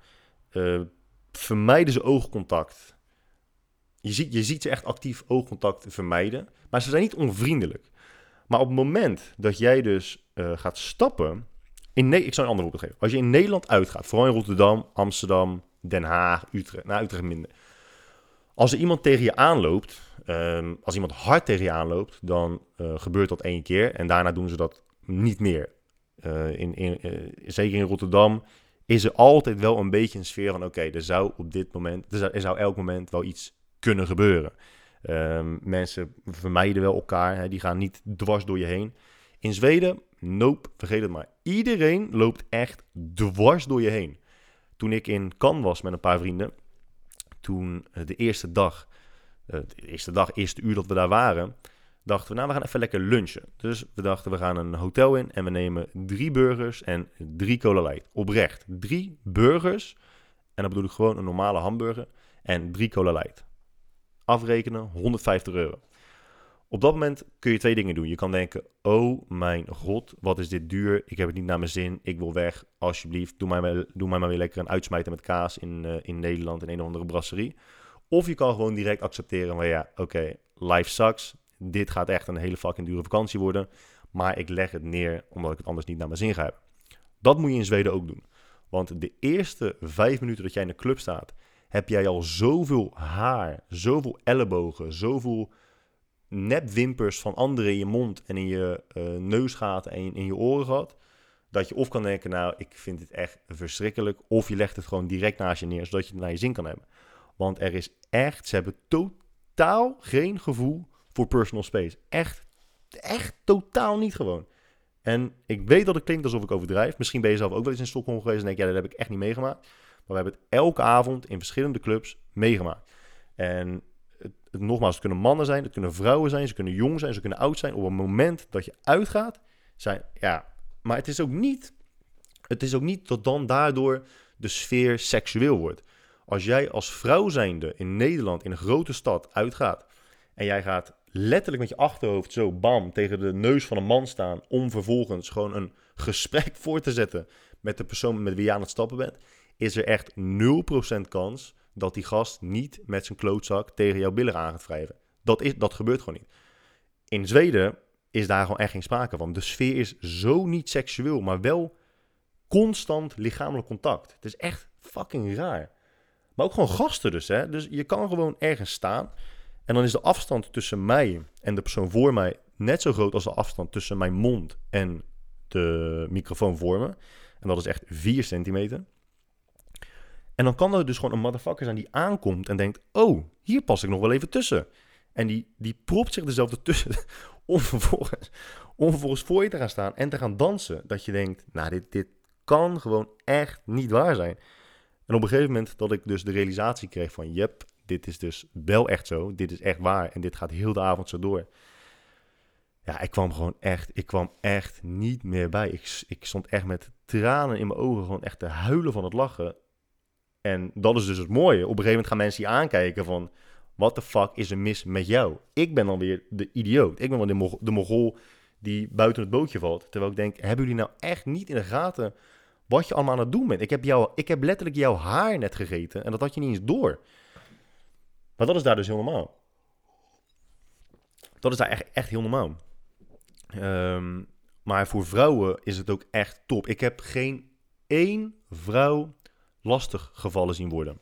eh, vermijden ze oogcontact. Je ziet, je ziet ze echt actief oogcontact vermijden. Maar ze zijn niet onvriendelijk. Maar op het moment dat jij dus uh, gaat stappen. In ne ik zal een ander voorbeeld geven. Als je in Nederland uitgaat, vooral in Rotterdam, Amsterdam, Den Haag, Utrecht. Nou, Utrecht minder. Als er iemand tegen je aanloopt, um, als iemand hard tegen je aanloopt, dan uh, gebeurt dat één keer. En daarna doen ze dat niet meer. Uh, in, in, zeker in Rotterdam is er altijd wel een beetje een sfeer van: oké, er zou op dit moment, er zou, elk moment wel iets kunnen gebeuren. Um, mensen vermijden wel elkaar, die gaan niet dwars door je heen. In Zweden, nope, vergeet het maar. Iedereen loopt echt dwars door je heen. Toen ik in Cannes was met een paar vrienden, toen uh, de eerste dag, uh, de eerste dag, eerste uur dat we daar waren, dachten we, nou, we gaan even lekker lunchen. Dus we dachten, we gaan een hotel in en we nemen drie burgers en drie cola light. Oprecht, drie burgers, en dan bedoel ik gewoon een normale hamburger, en drie cola light afrekenen, 150 euro. Op dat moment kun je twee dingen doen. Je kan denken, oh mijn god, wat is dit duur? Ik heb het niet naar mijn zin, ik wil weg. Alsjeblieft, doe mij, maar, doe maar weer lekker een uitsmijten met kaas in, uh, in Nederland in een of andere brasserie. Of je kan gewoon direct accepteren van ja, oké, life sucks. Dit gaat echt een hele fucking dure vakantie worden. Maar ik leg het neer omdat ik het anders niet naar mijn zin ga hebben. Dat moet je in Zweden ook doen. Want de eerste vijf minuten dat jij in de club staat heb jij al zoveel haar, zoveel ellebogen, zoveel nepwimpers van anderen in je mond en in je uh, neusgaten en in je oren gehad. Dat je of kan denken, nou, ik vind het echt verschrikkelijk. Of je legt het gewoon direct naast je neer, zodat je het naar je zin kan hebben. Want er is echt, ze hebben totaal geen gevoel voor personal space. Echt, echt totaal niet gewoon. En ik weet dat het klinkt alsof ik overdrijf. Misschien ben je zelf ook wel eens in Stockholm geweest en denk, ja, dat heb ik echt niet meegemaakt. Maar we hebben het elke avond in verschillende clubs meegemaakt. En het, het, nogmaals, het kunnen mannen zijn, het kunnen vrouwen zijn, ze kunnen jong zijn, ze kunnen oud zijn. Op het moment dat je uitgaat, zijn, ja, maar het is ook niet, het is ook niet dat dan daardoor de sfeer seksueel wordt. Als jij als vrouw zijnde in Nederland, in een grote stad, uitgaat en jij gaat letterlijk met je achterhoofd zo bam tegen de neus van een man staan om vervolgens gewoon een gesprek <laughs> voor te zetten met de persoon met wie je aan het stappen bent, is er echt 0% kans dat die gast niet met zijn klootzak tegen jouw billen aan gaat wrijven. Dat, is, dat gebeurt gewoon niet. In Zweden is daar gewoon echt geen sprake van. De sfeer is zo niet seksueel, maar wel constant lichamelijk contact. Het is echt fucking raar. Maar ook gewoon gasten dus, hè. Dus je kan gewoon ergens staan en dan is de afstand tussen mij en de persoon voor mij net zo groot als de afstand tussen mijn mond en de microfoon voor me. En dat is echt 4 centimeter. En dan kan er dus gewoon een motherfucker zijn die aankomt en denkt: Oh, hier pas ik nog wel even tussen. En die, die propt zich dezelfde tussen <laughs> om vervolgens, om vervolgens voor je te gaan staan en te gaan dansen. Dat je denkt: Nou, dit, dit kan gewoon echt niet waar zijn. En op een gegeven moment dat ik dus de realisatie kreeg van: Jep, dit is dus wel echt zo. Dit is echt waar. En dit gaat heel de avond zo door. Ja, ik kwam gewoon echt, ik kwam echt niet meer bij. Ik, ik stond echt met tranen in mijn ogen gewoon echt te huilen van het lachen. En dat is dus het mooie. Op een gegeven moment gaan mensen je aankijken van... Wat de fuck is er mis met jou? Ik ben dan weer de idioot. Ik ben wel de, mo de mogol die buiten het bootje valt. Terwijl ik denk, hebben jullie nou echt niet in de gaten... wat je allemaal aan het doen bent? Ik heb, jou, ik heb letterlijk jouw haar net gegeten en dat had je niet eens door. Maar dat is daar dus heel normaal. Dat is daar echt, echt heel normaal. Um, maar voor vrouwen is het ook echt top. Ik heb geen één vrouw lastig gevallen zien worden.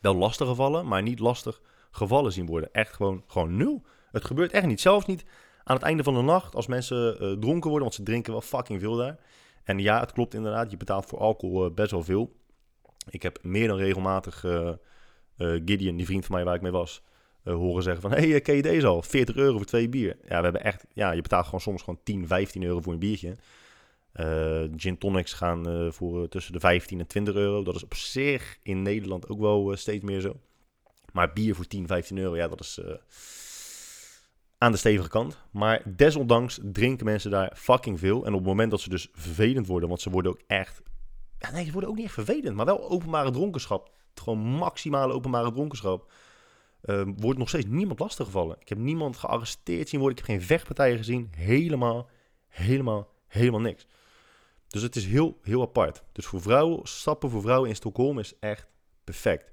Wel lastig gevallen, maar niet lastig gevallen zien worden. Echt gewoon, gewoon nul. Het gebeurt echt niet. Zelfs niet aan het einde van de nacht als mensen uh, dronken worden, want ze drinken wel fucking veel daar. En ja, het klopt inderdaad, je betaalt voor alcohol uh, best wel veel. Ik heb meer dan regelmatig uh, Gideon, die vriend van mij waar ik mee was, horen zeggen van... Hey, ken je deze al? 40 euro voor twee bier. Ja, we hebben echt... Ja, je betaalt gewoon soms gewoon 10, 15 euro voor een biertje. Gin tonics gaan uh, voor tussen de 15 en 20 euro. Dat is op zich in Nederland ook wel steeds meer zo. Maar bier voor 10, 15 euro, ja, dat is aan de stevige kant. Maar desondanks drinken mensen daar fucking veel. En op het moment dat ze dus vervelend worden, want ze worden ook echt... Ja, nee, ze worden ook niet echt vervelend, maar wel openbare dronkenschap. Gewoon maximale openbare dronkenschap. wordt nog steeds niemand lastiggevallen. Ik heb niemand gearresteerd zien worden. Ik heb geen vechtpartijen gezien. Helemaal, helemaal, helemaal niks. Dus het is heel, heel apart. Dus voor vrouwen, stappen voor vrouwen in Stockholm is echt perfect.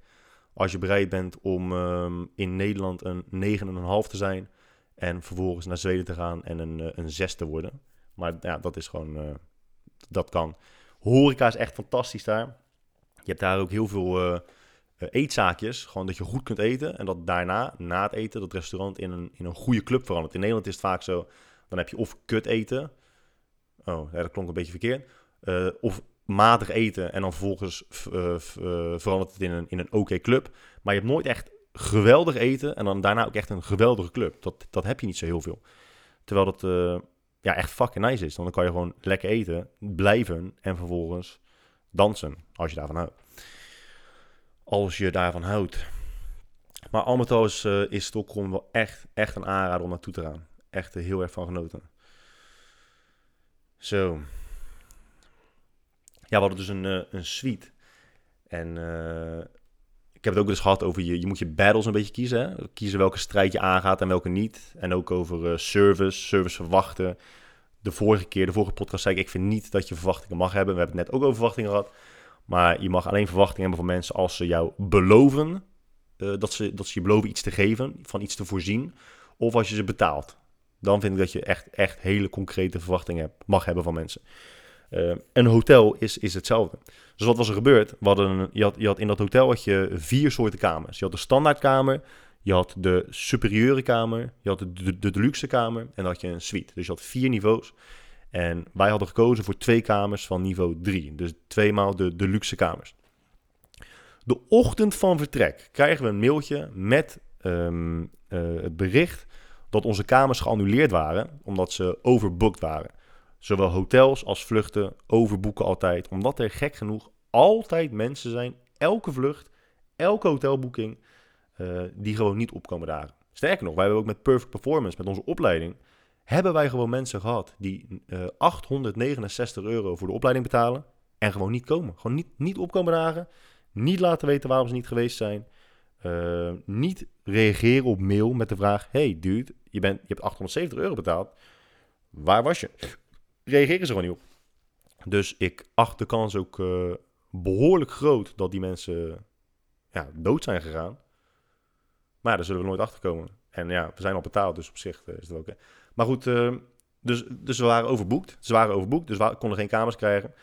Als je bereid bent om ehm, in Nederland een 9,5 te zijn en vervolgens naar Zweden te gaan en een, een 6 te worden. Maar ja, dat is gewoon, dat kan. Horeca is echt fantastisch daar. Je hebt daar ook heel veel eetzaakjes. Gewoon dat je goed kunt eten. En dat daarna, na het eten, dat restaurant in een, in een goede club verandert. In Nederland is het vaak zo, dan heb je of kut eten. Oh, dat klonk een beetje verkeerd. Uh, of matig eten en dan vervolgens uh, verandert het in een, in een oké club. Maar je hebt nooit echt geweldig eten en dan daarna ook echt een geweldige club. Dat, dat heb je niet zo heel veel. Terwijl dat ja, echt fucking nice is. Dan kan je gewoon lekker eten, blijven en vervolgens dansen, als je daarvan houdt. Als je daarvan houdt. Maar al is, uh, is Stockholm wel echt, echt een aanrader om naartoe te gaan. Echt heel erg van genoten. Zo. Ja, we hadden dus een, uh, een suite. En ik heb het ook eens gehad over je, je moet je battles een beetje kiezen. Hè? Kiezen welke strijd je aangaat en welke niet. En ook over service, service verwachten. De vorige keer, de vorige podcast zei ik, ik vind niet dat je verwachtingen mag hebben. We hebben het net ook over verwachtingen gehad. Maar je mag alleen verwachtingen hebben van mensen als ze jou beloven. Uh, dat, ze, dat ze je beloven iets te geven, van iets te voorzien. Of als je ze betaalt. Dan vind ik dat je echt, echt hele concrete verwachtingen mag hebben van mensen. Uh, een hotel is, is hetzelfde. Dus wat was er gebeurd? We hadden je, had, je had in dat hotel had je vier soorten kamers. Je had de standaardkamer, je had de superieure kamer, je had de, de, de deluxe kamer en dan had je een suite. Dus je had vier niveaus. En wij hadden gekozen voor twee kamers van niveau 3. Dus tweemaal de, de luxe kamers. De ochtend van vertrek krijgen we een mailtje met um, uh, het bericht dat onze kamers geannuleerd waren, omdat ze overboekt waren. Zowel hotels als vluchten overboeken altijd, omdat er gek genoeg altijd mensen zijn, elke vlucht, elke hotelboeking, uh, die gewoon niet opkomen dagen. Sterker nog, wij hebben ook met Perfect Performance, met onze opleiding, hebben wij gewoon mensen gehad die uh, eh, 869 euro voor de opleiding betalen en gewoon niet komen. Gewoon niet, niet opkomen dagen, niet laten weten waarom ze niet geweest zijn. Uh, niet reageren op mail met de vraag: Hey dude, je, bent, je hebt 870 euro betaald. Waar was je? Reageren ze gewoon niet op. Dus ik acht de kans ook behoorlijk groot dat die mensen ja, dood zijn gegaan. Maar daar zullen we nooit achter komen. En ja, we zijn al betaald, dus op zich is het ook. Maar goed, uh, dus, dus we waren overboekt. Ze waren overboekt, dus we konden geen kamers krijgen.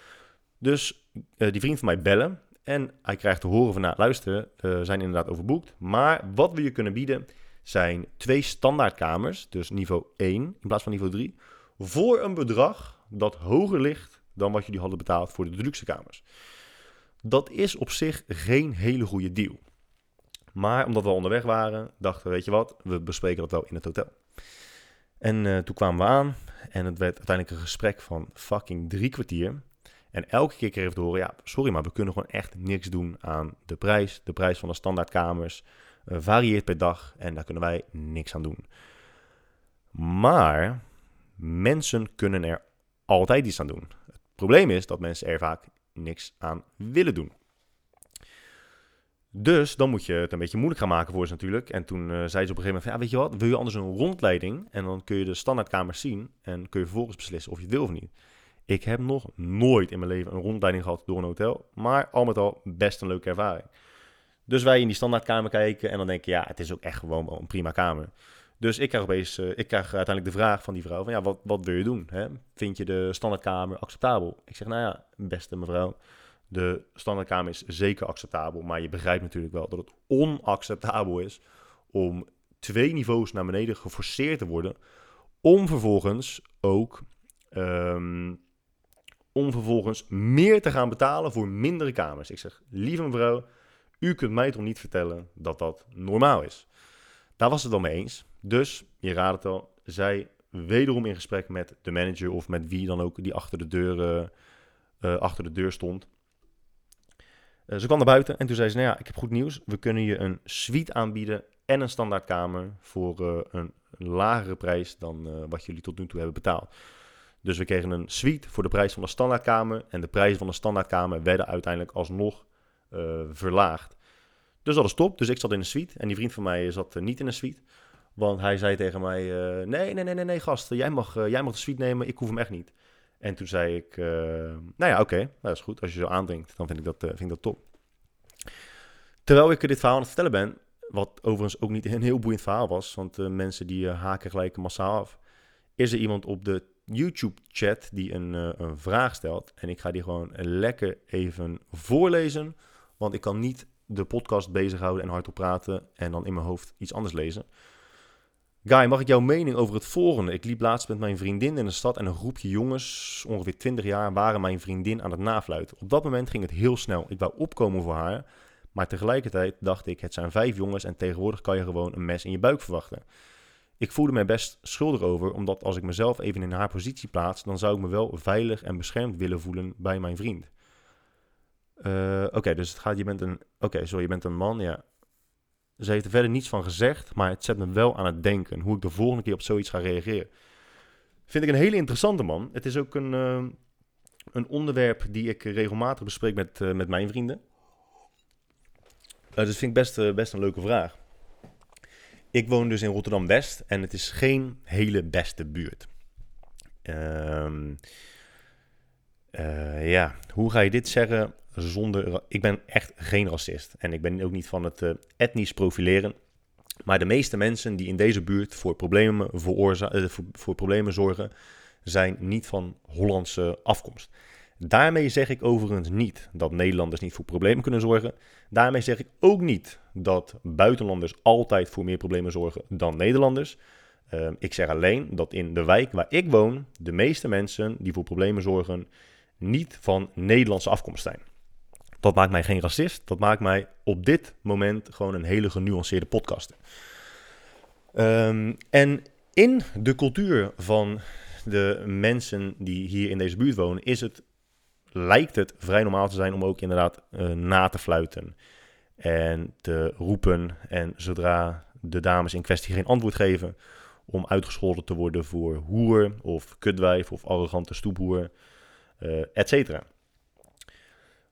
Dus uh, die vriend van mij bellen. En hij krijgt te horen van, nou luister, we zijn inderdaad overboekt. Maar wat we je kunnen bieden zijn twee standaardkamers, dus niveau 1 in plaats van niveau 3. Voor een bedrag dat hoger ligt dan wat jullie hadden betaald voor de deluxe kamers. Dat is op zich geen hele goede deal. Maar omdat we onderweg waren, dachten we, weet je wat, we bespreken dat wel in het hotel. En uh, toen kwamen we aan en het werd uiteindelijk een gesprek van fucking drie kwartier. En elke keer kreeg we te horen, ja, sorry, maar we kunnen gewoon echt niks doen aan de prijs. De prijs van de standaardkamers uh, varieert per dag en daar kunnen wij niks aan doen. Maar mensen kunnen er altijd iets aan doen. Het probleem is dat mensen er vaak niks aan willen doen. Dus dan moet je het een beetje moeilijk gaan maken voor ze natuurlijk. En toen uh, zei ze op een gegeven moment ja, weet je wat, wil je anders een rondleiding? En dan kun je de standaardkamers zien en kun je vervolgens beslissen of je het wil of niet. Ik heb nog nooit in mijn leven een rondleiding gehad door een hotel, maar al met al best een leuke ervaring. Dus wij in die standaardkamer kijken en dan denk je, ja, het is ook echt gewoon een prima kamer. Dus ik krijg opeens, uh, ik krijg uiteindelijk de vraag van die vrouw van, ja, wat, wat wil je doen? Hè? Vind je de standaardkamer acceptabel? Ik zeg, nou ja, beste mevrouw, de standaardkamer is zeker acceptabel, maar je begrijpt natuurlijk wel dat het onacceptabel is om twee niveaus naar beneden geforceerd te worden, om vervolgens ook um, om vervolgens meer te gaan betalen voor mindere kamers. Ik zeg, lieve mevrouw, u kunt mij toch niet vertellen dat dat normaal is. Daar was het wel mee eens. Dus, je raadt het al, zij wederom in gesprek met de manager of met wie dan ook die achter de deur, uh, achter de deur stond. Uh, ze kwam naar buiten en toen zei ze, nou ja, ik heb goed nieuws. We kunnen je een suite aanbieden en een standaardkamer voor uh, een lagere prijs dan wat jullie tot nu toe hebben betaald. Dus we kregen een suite voor de prijs van de standaardkamer. En de prijzen van de standaardkamer werden uiteindelijk alsnog verlaagd. Dus dat is top. Dus ik zat in een suite. En die vriend van mij zat niet in een suite. Want hij zei tegen mij: nee, nee, nee, nee, nee, gast. Jij mag, jij mag de suite nemen. Ik hoef hem echt niet. En toen zei ik: Nou ja, oké. Dat is goed. Als je zo aandringt, dan vind ik dat, vind ik dat top. Terwijl ik dit verhaal aan het vertellen ben, wat overigens ook niet een heel boeiend verhaal was, want de mensen die haken gelijk massaal af, is er iemand op de YouTube-chat die een, een vraag stelt. En ik ga die gewoon lekker even voorlezen, want ik kan niet de podcast bezighouden en hardop praten en dan in mijn hoofd iets anders lezen. Guy, mag ik jouw mening over het volgende? Ik liep laatst met mijn vriendin in de stad en een groepje jongens, ongeveer 20 jaar, waren mijn vriendin aan het nafluiten. Op dat moment ging het heel snel. Ik wou opkomen voor haar, maar tegelijkertijd dacht ik, het zijn vijf jongens en tegenwoordig kan je gewoon een mes in je buik verwachten. Ik voelde me best schuldig over, omdat als ik mezelf even in haar positie plaats, dan zou ik me wel veilig en beschermd willen voelen bij mijn vriend. Uh, Oké, dus het gaat, je bent een, oké, sorry, je bent een man, ja. Ze heeft er verder niets van gezegd, maar het zet me wel aan het denken hoe ik de volgende keer op zoiets ga reageren. Vind ik een hele interessante man. Het is ook een, uh, een onderwerp die ik regelmatig bespreek met, uh, met mijn vrienden. Uh, dus vind ik best, best een leuke vraag. Ik woon dus in Rotterdam-West en het is geen hele beste buurt. Ehm, ja, hoe ga je dit zeggen? Zonder. Ik ben echt geen racist. En ik ben ook niet van het uh, etnisch profileren. Maar de meeste mensen die in deze buurt voor problemen, veroorza- uh, voor, problemen zorgen, zijn niet van Hollandse afkomst. Daarmee zeg ik overigens niet dat Nederlanders niet voor problemen kunnen zorgen. Daarmee zeg ik ook niet dat buitenlanders altijd voor meer problemen zorgen dan Nederlanders. Uh, ik zeg alleen dat in de wijk waar ik woon, de meeste mensen die voor problemen zorgen, niet van Nederlandse afkomst zijn. Dat maakt mij geen racist. Dat maakt mij op dit moment gewoon een hele genuanceerde podcast. Um, en in de cultuur van de mensen die hier in deze buurt wonen, is het, lijkt het vrij normaal te zijn om ook inderdaad uh, na te fluiten en te roepen. En zodra de dames in kwestie geen antwoord geven, om uitgescholden te worden voor hoer of kutwijf of arrogante stoephoer, uh, et cetera.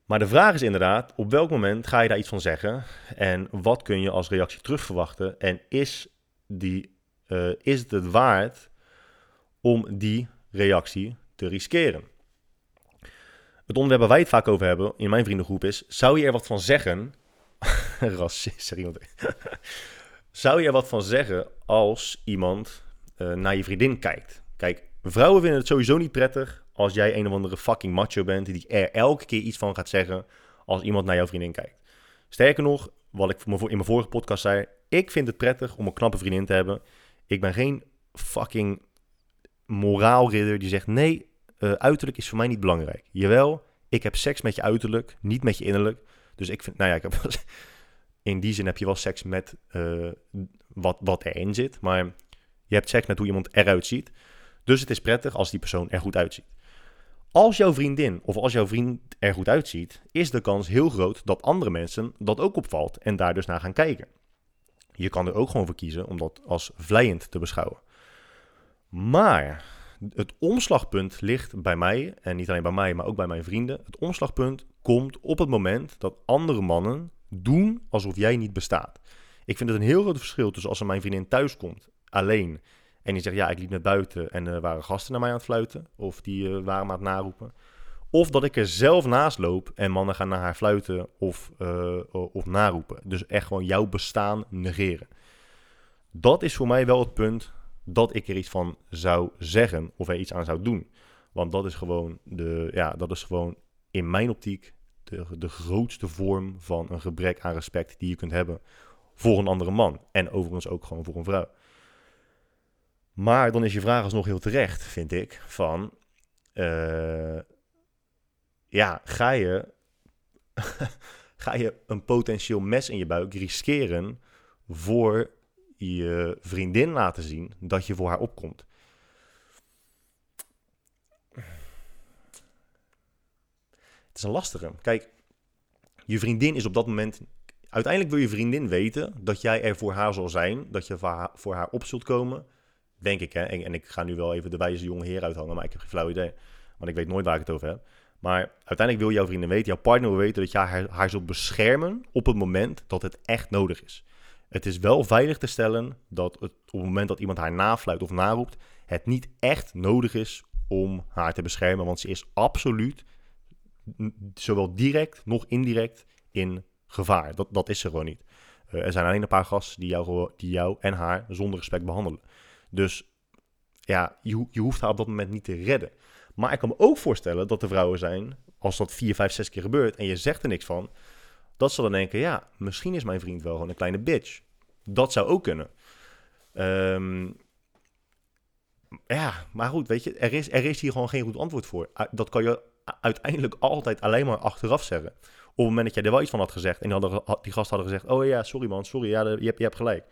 Maar de vraag is inderdaad, op welk moment ga je daar iets van zeggen? En wat kun je als reactie terug verwachten? En is, die, uh, is het waard om die reactie te riskeren? Het onderwerp waar wij het vaak over hebben in mijn vriendengroep is: zou je er wat van zeggen? <laughs> Racist, iemand. <laughs> zou je er wat van zeggen als iemand uh, naar je vriendin kijkt? Kijk, vrouwen vinden het sowieso niet prettig als jij een of andere fucking macho bent die er elke keer iets van gaat zeggen als iemand naar jouw vriendin kijkt. Sterker nog, wat ik in mijn vorige podcast zei, ik vind het prettig om een knappe vriendin te hebben. Ik ben geen fucking moraalridder die zegt nee, uh, uiterlijk is voor mij niet belangrijk. Jawel, ik heb seks met je uiterlijk, niet met je innerlijk. Dus ik vind, nou ja, ik heb, <laughs> in die zin heb je wel seks met uh, wat, wat erin zit. Maar je hebt seks met hoe iemand eruit ziet. Dus het is prettig als die persoon er goed uitziet. Als jouw vriendin of als jouw vriend er goed uitziet, is de kans heel groot dat andere mensen dat ook opvalt en daar dus naar gaan kijken. Je kan er ook gewoon voor kiezen om dat als vlijend te beschouwen. Maar het omslagpunt ligt bij mij, en niet alleen bij mij, maar ook bij mijn vrienden. Het omslagpunt komt op het moment dat andere mannen doen alsof jij niet bestaat. Ik vind het een heel groot verschil tussen als mijn vriendin thuis komt, alleen, en die zegt, ja, ik liep net buiten en er waren gasten naar mij aan het fluiten. Of die uh, waren me aan het naroepen. Of dat ik er zelf naast loop en mannen gaan naar haar fluiten of, uh, of naroepen. Dus echt gewoon jouw bestaan negeren. Dat is voor mij wel het punt dat ik er iets van zou zeggen of er iets aan zou doen. Want dat is gewoon, de, ja, dat is gewoon in mijn optiek de, de grootste vorm van een gebrek aan respect die je kunt hebben voor een andere man. En overigens ook gewoon voor een vrouw. Maar dan is je vraag alsnog heel terecht, vind ik, van... Uh, ja, ga je, <laughs> ga je een potentieel mes in je buik riskeren voor je vriendin laten zien dat je voor haar opkomt? Het is een lastige. Kijk, je vriendin is op dat moment. Uiteindelijk wil je vriendin weten dat jij er voor haar zal zijn, dat je voor haar, voor haar op zult komen Denk ik, hè. En, en, ik ga nu wel even de wijze jonge heer uithangen, maar ik heb geen flauw idee. Want ik weet nooit waar ik het over heb. Maar uiteindelijk wil jouw vrienden weten, jouw partner wil weten dat jij haar, haar zult beschermen op het moment dat het echt nodig is. Het is wel veilig te stellen dat het, op het moment dat iemand haar nafluit of naroept, het niet echt nodig is om haar te beschermen. Want ze is absoluut, zowel direct nog indirect, in gevaar. Dat, dat is er gewoon niet. Eh, er zijn alleen een paar gasten die jou, die jou en haar zonder respect behandelen. Dus ja, je, je hoeft haar op dat moment niet te redden. Maar ik kan me ook voorstellen dat er vrouwen zijn, als dat vier, vijf, zes keer gebeurt en je zegt er niks van, dat ze dan denken, ja, misschien is mijn vriend wel gewoon een kleine bitch. Dat zou ook kunnen. Um, ja, maar goed, weet je, er is, er is hier gewoon geen goed antwoord voor. Dat kan je uiteindelijk altijd alleen maar achteraf zeggen. Op het moment dat jij er wel iets van had gezegd en die, hadden, die gasten hadden gezegd: Oh ja, sorry man, sorry, ja, je, hebt, je hebt gelijk.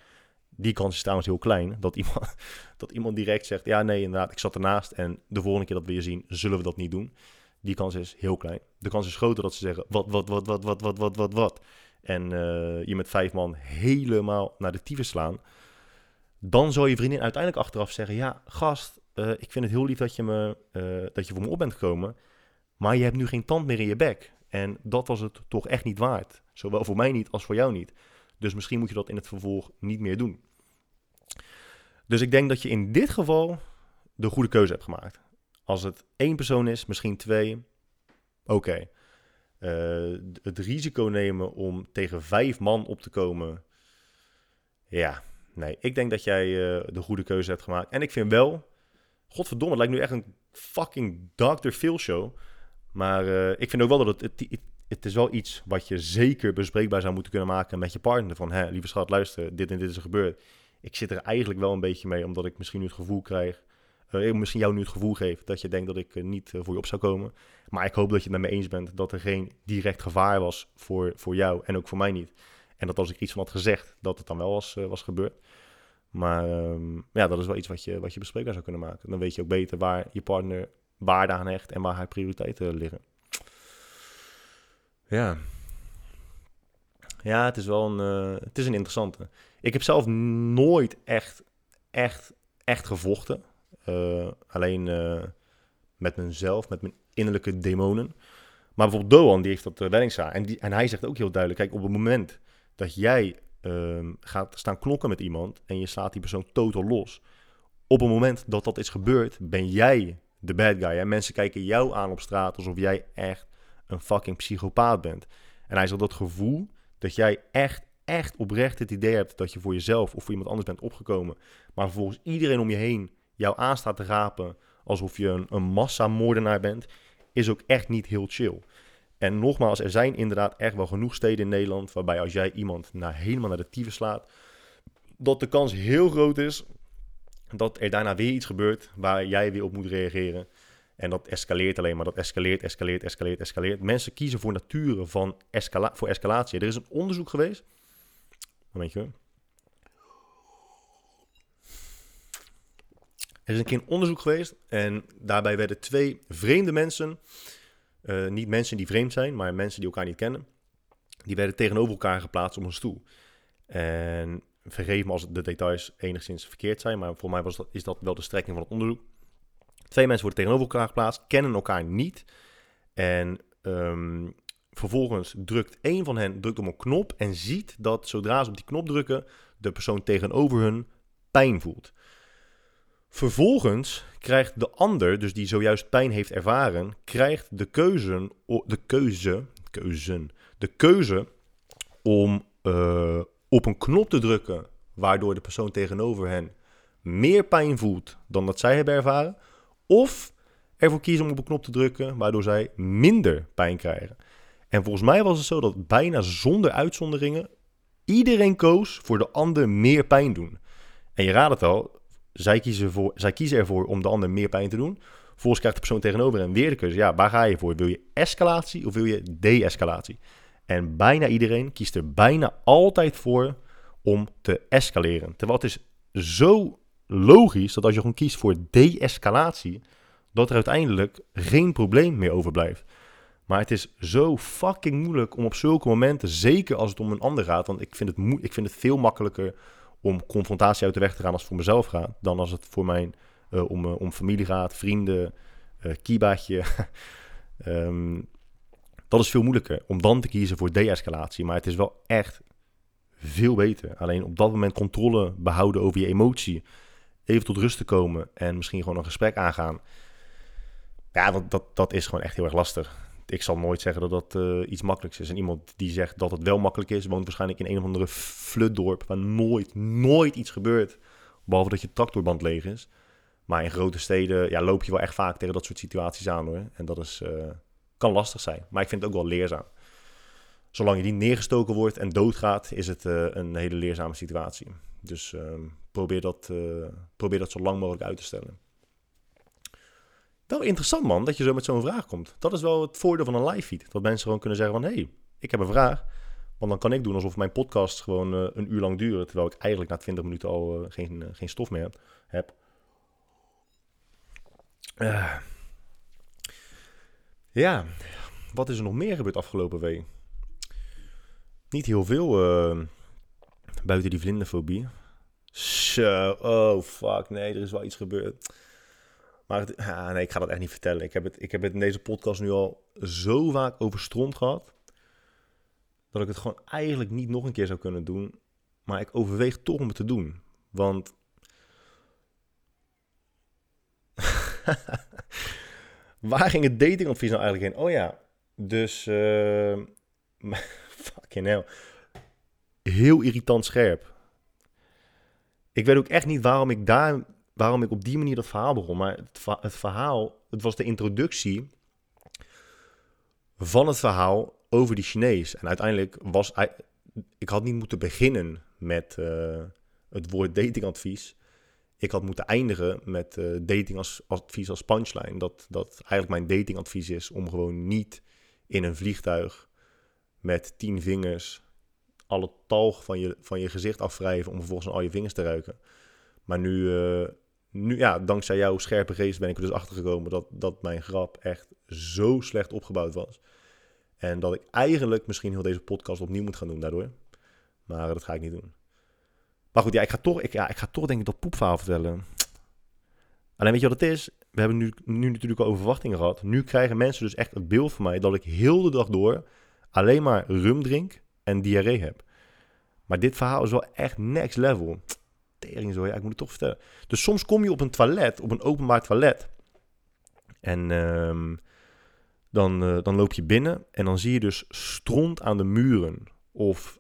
Die kans is trouwens heel klein. Dat iemand, <laughs> dat iemand direct zegt: Ja, nee, inderdaad, ik zat ernaast en de volgende keer dat we je zien, zullen we dat niet doen. Die kans is heel klein. De kans is groter dat ze zeggen: Wat, wat, wat, wat, wat, wat, wat, wat, wat. En uh, je met vijf man helemaal naar de tyfus slaan dan zou je vriendin uiteindelijk achteraf zeggen: Ja, gast, uh, ik vind het heel lief dat je, me, uh, dat je voor me op bent gekomen. Maar je hebt nu geen tand meer in je bek. En dat was het toch echt niet waard. Zowel voor mij niet als voor jou niet. Dus misschien moet je dat in het vervolg niet meer doen. Dus ik denk dat je in dit geval de goede keuze hebt gemaakt. Als het één persoon is, misschien twee, oké. Eh, het risico nemen om tegen vijf man op te komen, ja, Nee, ik denk dat jij uh, de goede keuze hebt gemaakt. En ik vind wel, godverdomme, het lijkt nu echt een fucking Dr. Phil show. Maar uh, ik vind ook wel dat het, het, het, is wel iets wat je zeker bespreekbaar zou moeten kunnen maken met je partner. Van, hè, lieve schat, luister, dit en dit is er gebeurd. Ik zit er eigenlijk wel een beetje mee, omdat ik misschien nu het gevoel krijg... Uh, misschien jou nu het gevoel geef dat je denkt dat ik niet voor je op zou komen. Maar ik hoop dat je het met me eens bent dat er geen direct gevaar was voor, voor jou en ook voor mij niet. En dat als ik iets van had gezegd, dat het dan wel was, was gebeurd. Maar um, ja, dat is wel iets wat je, wat je bespreekbaar zou kunnen maken. Dan weet je ook beter waar je partner waarde aan hecht en waar haar prioriteiten liggen. Ja. Ja, het is wel een, het is een interessante. Ik heb zelf nooit echt, echt, echt gevochten. Uh, alleen uh, met mezelf, met mijn innerlijke demonen. Maar bijvoorbeeld Doan, die heeft dat uh, weddingszaal. En, en hij zegt ook heel duidelijk, kijk, op het moment dat jij um, gaat staan klokken met iemand en je slaat die persoon totaal los. Op het moment dat dat is gebeurd, ben jij de bad guy. Hè? Mensen kijken jou aan op straat alsof jij echt een fucking psychopaat bent. En hij zegt dat gevoel dat jij echt, echt oprecht het idee hebt dat je voor jezelf of voor iemand anders bent opgekomen. Maar vervolgens iedereen om je heen jou aanstaat te rapen alsof je een, een massamoordenaar bent, is ook echt niet heel chill. En nogmaals, er zijn inderdaad echt wel genoeg steden in Nederland waarbij als jij iemand naar, helemaal naar de tyfus slaat, dat de kans heel groot is dat er daarna weer iets gebeurt waar jij weer op moet reageren. En dat escaleert alleen maar. Dat escaleert, escaleert, escaleert, escaleert. Mensen kiezen voor nature van voor escalatie. Er is een onderzoek geweest. Er is een keer een onderzoek geweest en daarbij werden twee vreemde mensen uh, niet mensen die vreemd zijn, maar mensen die elkaar niet kennen. Die werden tegenover elkaar geplaatst op een stoel. En vergeef me als de details enigszins verkeerd zijn, maar voor mij was dat, is dat wel de strekking van het onderzoek. Twee mensen worden tegenover elkaar geplaatst, kennen elkaar niet. En um, vervolgens drukt een van hen drukt op een knop en ziet dat zodra ze op die knop drukken, de persoon tegenover hun pijn voelt. Vervolgens krijgt de ander, dus die zojuist pijn heeft ervaren, krijgt de keuze, de keuze, keuzen, de keuze om uh, op een knop te drukken, waardoor de persoon tegenover hen meer pijn voelt dan dat zij hebben ervaren, of ervoor kiezen om op een knop te drukken, waardoor zij minder pijn krijgen. En volgens mij was het zo dat bijna zonder uitzonderingen iedereen koos voor de ander meer pijn doen. En je raadt het al, zij kiezen, zij ervoor om de ander meer pijn te doen. Vervolgens krijgt de persoon tegenover en weer de keuze. Ja, waar ga je voor? Wil je escalatie of wil je de-escalatie? En bijna iedereen kiest er bijna altijd voor om te escaleren. Terwijl het is zo logisch dat als je gewoon kiest voor de-escalatie, dat er uiteindelijk geen probleem meer overblijft. Maar het is zo fucking moeilijk om op zulke momenten, zeker als het om een ander gaat, want ik vind het, ik vind het veel makkelijker om confrontatie uit de weg te gaan als het voor mezelf gaat, dan als het voor mijn uh, om, uh, om familie gaat, vrienden, uh, kibaatje. um, <laughs> dat is veel moeilijker om dan te kiezen voor de-escalatie. Maar het is wel echt veel beter. Alleen op dat moment controle behouden over je emotie. Even tot rust te komen en misschien gewoon een gesprek aangaan. Ja, dat, dat, dat is gewoon echt heel erg lastig. Ik zal nooit zeggen dat dat eh, iets makkelijks is. En iemand die zegt dat het wel makkelijk is, woont waarschijnlijk in een of andere flutdorp waar nooit, nooit iets gebeurt. Behalve dat je tractorband leeg is. Maar in grote steden ja, loop je wel echt vaak tegen dat soort situaties aan hoor. En dat is, eh, kan lastig zijn. Maar ik vind het ook wel leerzaam. Zolang je die neergestoken wordt en doodgaat, is het uh, een hele leerzame situatie. Dus ehm, probeer, dat, probeer dat zo lang mogelijk uit te stellen. Wel interessant man, dat je zo met zo'n vraag komt. Dat is wel het voordeel van een live feed. Dat mensen gewoon kunnen zeggen van, hé, hey, ik heb een vraag. Want dan kan ik doen alsof mijn podcast gewoon uh, een uur lang duurt. Terwijl ik eigenlijk na 20 minuten al uh, geen, uh, geen stof meer heb. heb. ja, wat is er nog meer gebeurd afgelopen week? Niet heel veel buiten die vlinderfobie. Zo, oh fuck, nee, er is wel iets gebeurd. Maar <laughs> ah, nee, ik ga dat echt niet vertellen. Ik heb, het, ik heb het in deze podcast nu al zo vaak over stront gehad. Dat ik het gewoon eigenlijk niet nog een keer zou kunnen doen. Maar ik overweeg toch om het te doen. Want. <laughs> Waar ging het datingadvies nou eigenlijk heen? Oh ja, dus. Uh, <laughs> fucking hell. Heel irritant scherp. Ik weet ook echt niet waarom ik daar waarom ik op die manier dat verhaal begon. Maar het, verhaal, het was de introductie van het verhaal over die Chinees. En uiteindelijk was ik had niet moeten beginnen met uh, het woord datingadvies. Ik had moeten eindigen met uh, datingadvies als punchline. Dat, dat eigenlijk mijn datingadvies is om gewoon niet in een vliegtuig met tien vingers alle talg van je, van je gezicht afwrijven om vervolgens al je vingers te ruiken. Maar nu, uh, nu, ja, dankzij jouw scherpe geest ben ik er dus achter gekomen dat, dat mijn grap echt zo slecht opgebouwd was. En dat ik eigenlijk misschien heel deze podcast opnieuw moet gaan doen daardoor. Maar dat ga ik niet doen. Maar goed, ja, ik ga toch, ik, ja, ik ga toch denk ik dat poepverhaal vertellen. Alleen weet je wat het is? We hebben nu, nu natuurlijk al over verwachtingen gehad. Nu krijgen mensen dus echt het beeld van mij dat ik heel de dag door alleen maar rum drink en diarree heb. Maar dit verhaal is wel echt next level tering zo, ja, ik moet het toch vertellen. Dus soms kom je op een toilet, op een openbaar toilet. En um, dan, uh, dan loop je binnen en dan zie je dus stront aan de muren. Of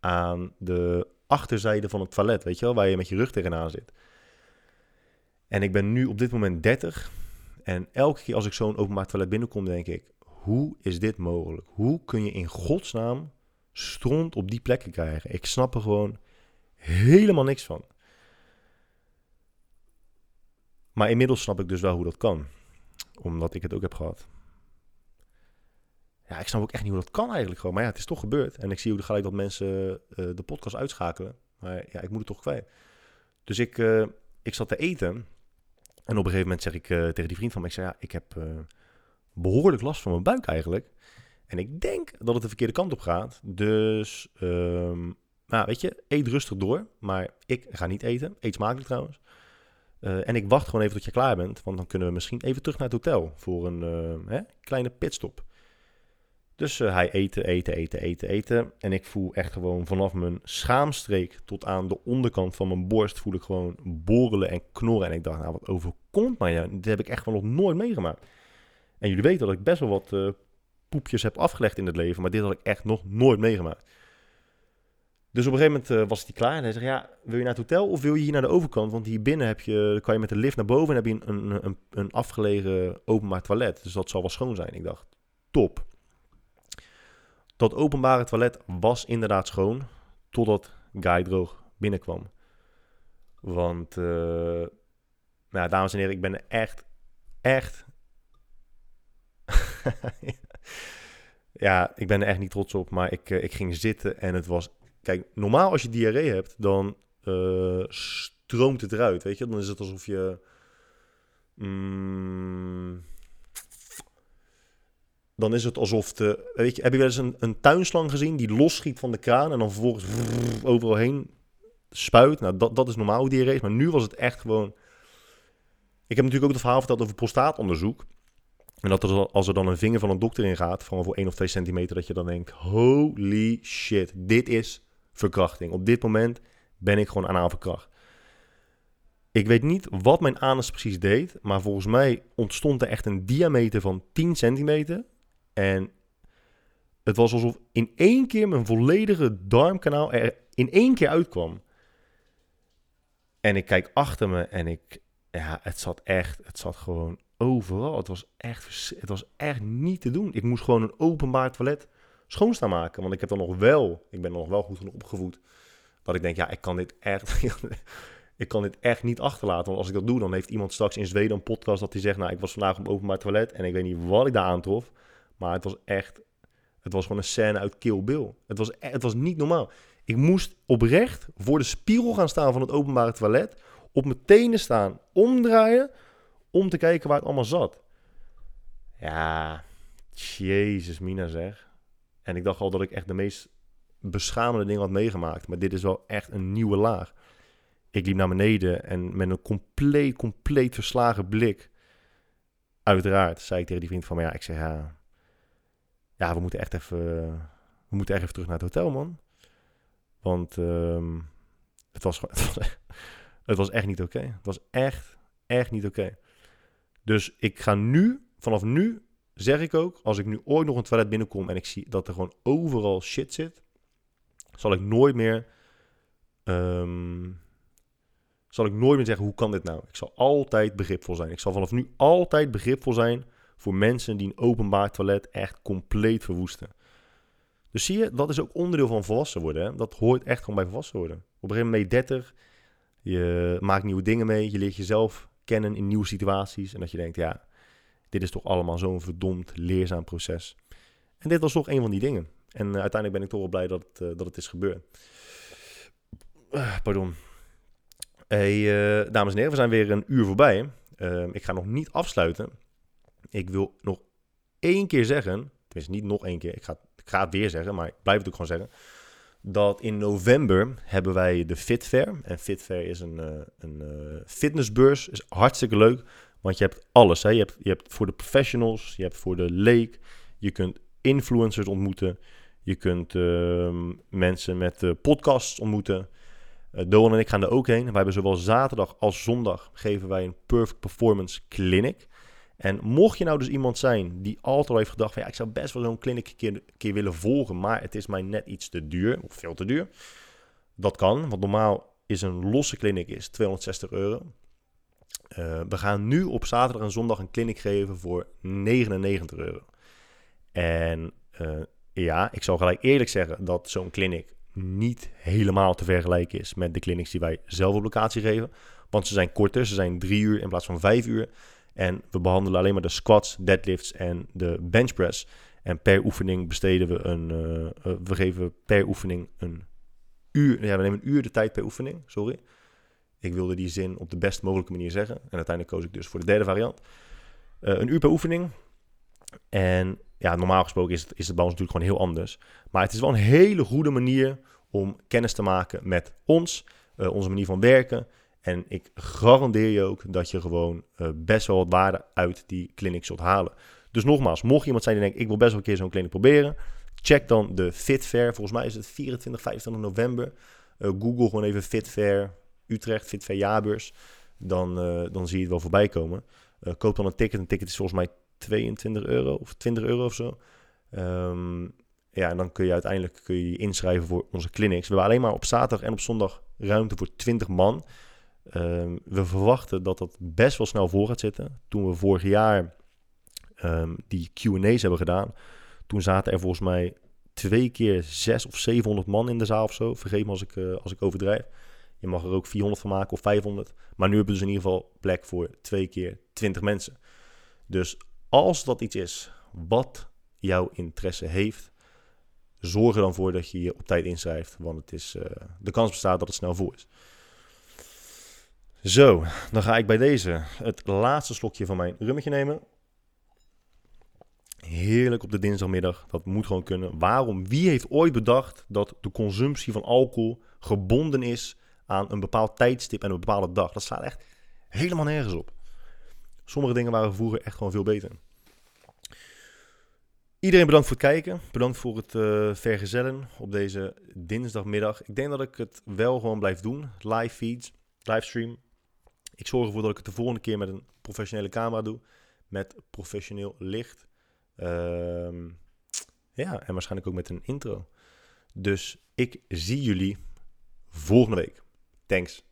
aan de achterzijde van het toilet, weet je wel, waar je met je rug tegenaan zit. En ik ben nu op dit moment 30. En elke keer als ik zo'n openbaar toilet binnenkom, denk ik: hoe is dit mogelijk? Hoe kun je in godsnaam stront op die plekken krijgen? Ik snap er gewoon helemaal niks van. Maar inmiddels snap ik dus wel hoe dat kan. Omdat ik het ook heb gehad. Ja, ik snap ook echt niet hoe dat kan eigenlijk gewoon. Maar ja, het is toch gebeurd. En ik zie hoe gelijk dat mensen uh, de podcast uitschakelen. Maar ja, ik moet het toch kwijt. Dus ik, uh, ik zat te eten. En op een gegeven moment zeg ik uh, tegen die vriend van me, ik ja, ik heb behoorlijk last van mijn buik eigenlijk. En ik denk dat het de verkeerde kant op gaat. Dus, um, nou, weet je, eet rustig door. Maar ik ga niet eten. Eet smakelijk trouwens. Uh, en ik wacht gewoon even tot je klaar bent, want dan kunnen we misschien even terug naar het hotel voor een uh, hè, kleine pitstop. Dus uh, hij eten, eten, eten, eten, eten. En ik voel echt gewoon vanaf mijn schaamstreek tot aan de onderkant van mijn borst voel ik gewoon borrelen en knorren. En ik dacht, nou wat overkomt mij? Dit heb ik echt nog nooit meegemaakt. En jullie weten dat ik best wel wat poepjes heb afgelegd in het leven, maar dit had ik echt nog nooit meegemaakt. Dus op een gegeven moment uh, was hij klaar en hij zegt, ja, wil je naar het hotel of wil je hier naar de overkant? Want hier binnen heb je, kan je met de lift naar boven en heb je een, een, een, een afgelegen openbaar toilet. Dus dat zal wel schoon zijn. Ik dacht, top. Dat openbare toilet was inderdaad schoon, totdat Guy droog binnenkwam. Want, uh, nou, dames en heren, ik ben echt, echt... <laughs> ja, ik ben er echt niet trots op, maar ik, uh, ik ging zitten en het was Kijk, normaal als je diarree hebt, dan uh, stroomt het eruit, weet je. Dan is het alsof je... Mm, dan is het alsof de... Weet je, heb je wel eens een, een tuinslang gezien die losschiet van de kraan... en dan vervolgens overal heen spuit? Nou, dat, dat is normaal diarree. Maar nu was het echt gewoon... Ik heb natuurlijk ook het verhaal verteld over prostaatonderzoek. En dat als er dan een vinger van een dokter in gaat, van voor 1 of 2 centimeter, dat je dan denkt: holy shit, dit is verkrachting. Op dit moment ben ik gewoon aan verkracht. Ik weet niet wat mijn anus precies deed, maar volgens mij ontstond er echt een diameter van 10 centimeter. En het was alsof in één keer mijn volledige darmkanaal er in één keer uitkwam. En ik kijk achter me en ik, ja, het zat echt, het zat gewoon overal. Het was echt, het was echt niet te doen. Ik moest gewoon een openbaar toilet schoonstaan maken. Want ik heb dan nog wel, ik ben nog wel goed genoeg opgevoed. Dat ik denk, ja, ik kan dit echt, <laughs> ik kan dit echt niet achterlaten. Want als ik dat doe, dan heeft iemand straks in Zweden een podcast dat hij zegt, nou, ik was vandaag op openbaar toilet en ik weet niet wat ik daar aantrof. Maar het was echt, het was gewoon een scène uit Kill Bill. Het was, e-, het was niet normaal. Ik moest oprecht voor de spiegel gaan staan van het openbare toilet. Op mijn tenen staan, omdraaien. Om te kijken waar het allemaal zat. Ja, jezus mina zeg. En ik dacht al dat ik echt de meest beschamende dingen had meegemaakt. Maar dit is wel echt een nieuwe laag. Ik liep naar beneden en met een compleet, compleet verslagen blik. Uiteraard zei ik tegen die vriend van me, ja, ik zeg ja, ja, we moeten echt even, we moeten echt even terug naar het hotel, man. Want het, was, het, was, <laughs> het was echt niet oké. Het was echt, echt niet oké. Dus ik ga nu, vanaf nu, zeg ik ook, als ik nu ooit nog een toilet binnenkom en ik zie dat er gewoon overal shit zit, zal ik nooit meer, um, zal ik nooit meer zeggen, hoe kan dit nou? Ik zal altijd begripvol zijn. Ik zal vanaf nu altijd begripvol zijn voor mensen die een openbaar toilet echt compleet verwoesten. Dus zie je, dat is ook onderdeel van volwassen worden. Hè? Dat hoort echt gewoon bij volwassen worden. Op een gegeven moment ben je 30, je maakt nieuwe dingen mee, je leert jezelf kennen in nieuwe situaties. En dat je denkt, ja, dit is toch allemaal zo'n verdomd leerzaam proces. En dit was toch een van die dingen. En uh, uiteindelijk ben ik toch wel blij dat uh, dat het is gebeurd. Uh, pardon. Hey, dames en heren, we zijn weer een uur voorbij. Ehm, ik ga nog niet afsluiten. Ik wil nog één keer zeggen, tenminste niet nog één keer, ik ga, ik ga het weer zeggen, maar ik blijf het ook gewoon zeggen. Dat in november hebben wij de Fit Fair. En Fit Fair is een, een fitnessbeurs. Is hartstikke leuk. Want je hebt alles. Hè? Je, hebt, je hebt voor de professionals, je hebt voor de leek. Je kunt influencers ontmoeten. Je kunt uh, mensen met uh, podcasts ontmoeten. Uh, Doan en ik gaan er ook heen. Wij hebben zowel zaterdag als zondag geven wij een Perfect Performance Clinic. En mocht je nou dus iemand zijn die altijd al heeft gedacht van ja, ik zou best wel zo'n clinic een keer, keer willen volgen, maar het is mij net iets te duur, of veel te duur. Dat kan, want normaal is een losse clinic is 260 euro. Uh, we gaan nu op zaterdag en zondag een clinic geven voor 99 euro. En uh, ja, ik zal gelijk eerlijk zeggen dat zo'n clinic niet helemaal te vergelijken is met de clinics die wij zelf op locatie geven. Want ze zijn korter, ze zijn drie uur in plaats van vijf uur. En we behandelen alleen maar de squats, deadlifts en de bench press. En per oefening besteden we een. Uh, we geven per oefening een uur. Ja, we nemen een uur de tijd per oefening. Sorry. Ik wilde die zin op de best mogelijke manier zeggen. En uiteindelijk koos ik dus voor de derde variant. Uh, een uur per oefening. En ja, normaal gesproken is het, is het bij ons natuurlijk gewoon heel anders. Maar het is wel een hele goede manier om kennis te maken met ons, uh, onze manier van werken. En ik garandeer je ook dat je gewoon uh, best wel wat waarde uit die clinic zult halen. Dus nogmaals, mocht iemand zijn die denkt, ik wil best wel een keer zo'n clinic proberen. Check dan de Fit Fair. Volgens mij is het 24, 25 november. Google gewoon even Fit Fair Utrecht, Fair Jaarbeurs. Dan, uh, dan zie je het wel voorbij komen. koop dan een ticket. Een ticket is volgens mij 22 euro of 20 euro of zo. Um, ja, en dan kun je uiteindelijk kun je, je inschrijven voor onze clinics. We hebben alleen maar op zaterdag en op zondag ruimte voor 20 man. Um, we verwachten dat dat best wel snel voor gaat zitten. Toen we vorig jaar um, die QA's hebben gedaan, toen zaten er volgens mij twee keer zes of 700 man in de zaal of zo. Vergeet me als ik, uh, als ik overdrijf. Je mag er ook 400 van maken of 500. Maar nu hebben we dus in ieder geval plek voor twee keer 20 mensen. Dus als dat iets is wat jouw interesse heeft, zorg er dan voor dat je je op tijd inschrijft. Want het is, uh, de kans bestaat dat het snel voor is. Zo, dan ga ik bij deze het laatste slokje van mijn rummetje nemen. Heerlijk op de dinsdagmiddag. Dat moet gewoon kunnen. Waarom? Wie heeft ooit bedacht dat de consumptie van alcohol gebonden is aan een bepaald tijdstip en een bepaalde dag? Dat staat echt helemaal nergens op. Sommige dingen waren vroeger echt gewoon veel beter. Iedereen bedankt voor het kijken. Bedankt voor het uh, vergezellen op deze dinsdagmiddag. Ik denk dat ik het wel gewoon blijf doen. Live feeds, livestream. Ik zorg ervoor dat ik het de volgende keer met een professionele camera doe. Met professioneel licht. Ehm, ja, en waarschijnlijk ook met een intro. Dus ik zie jullie volgende week. Thanks.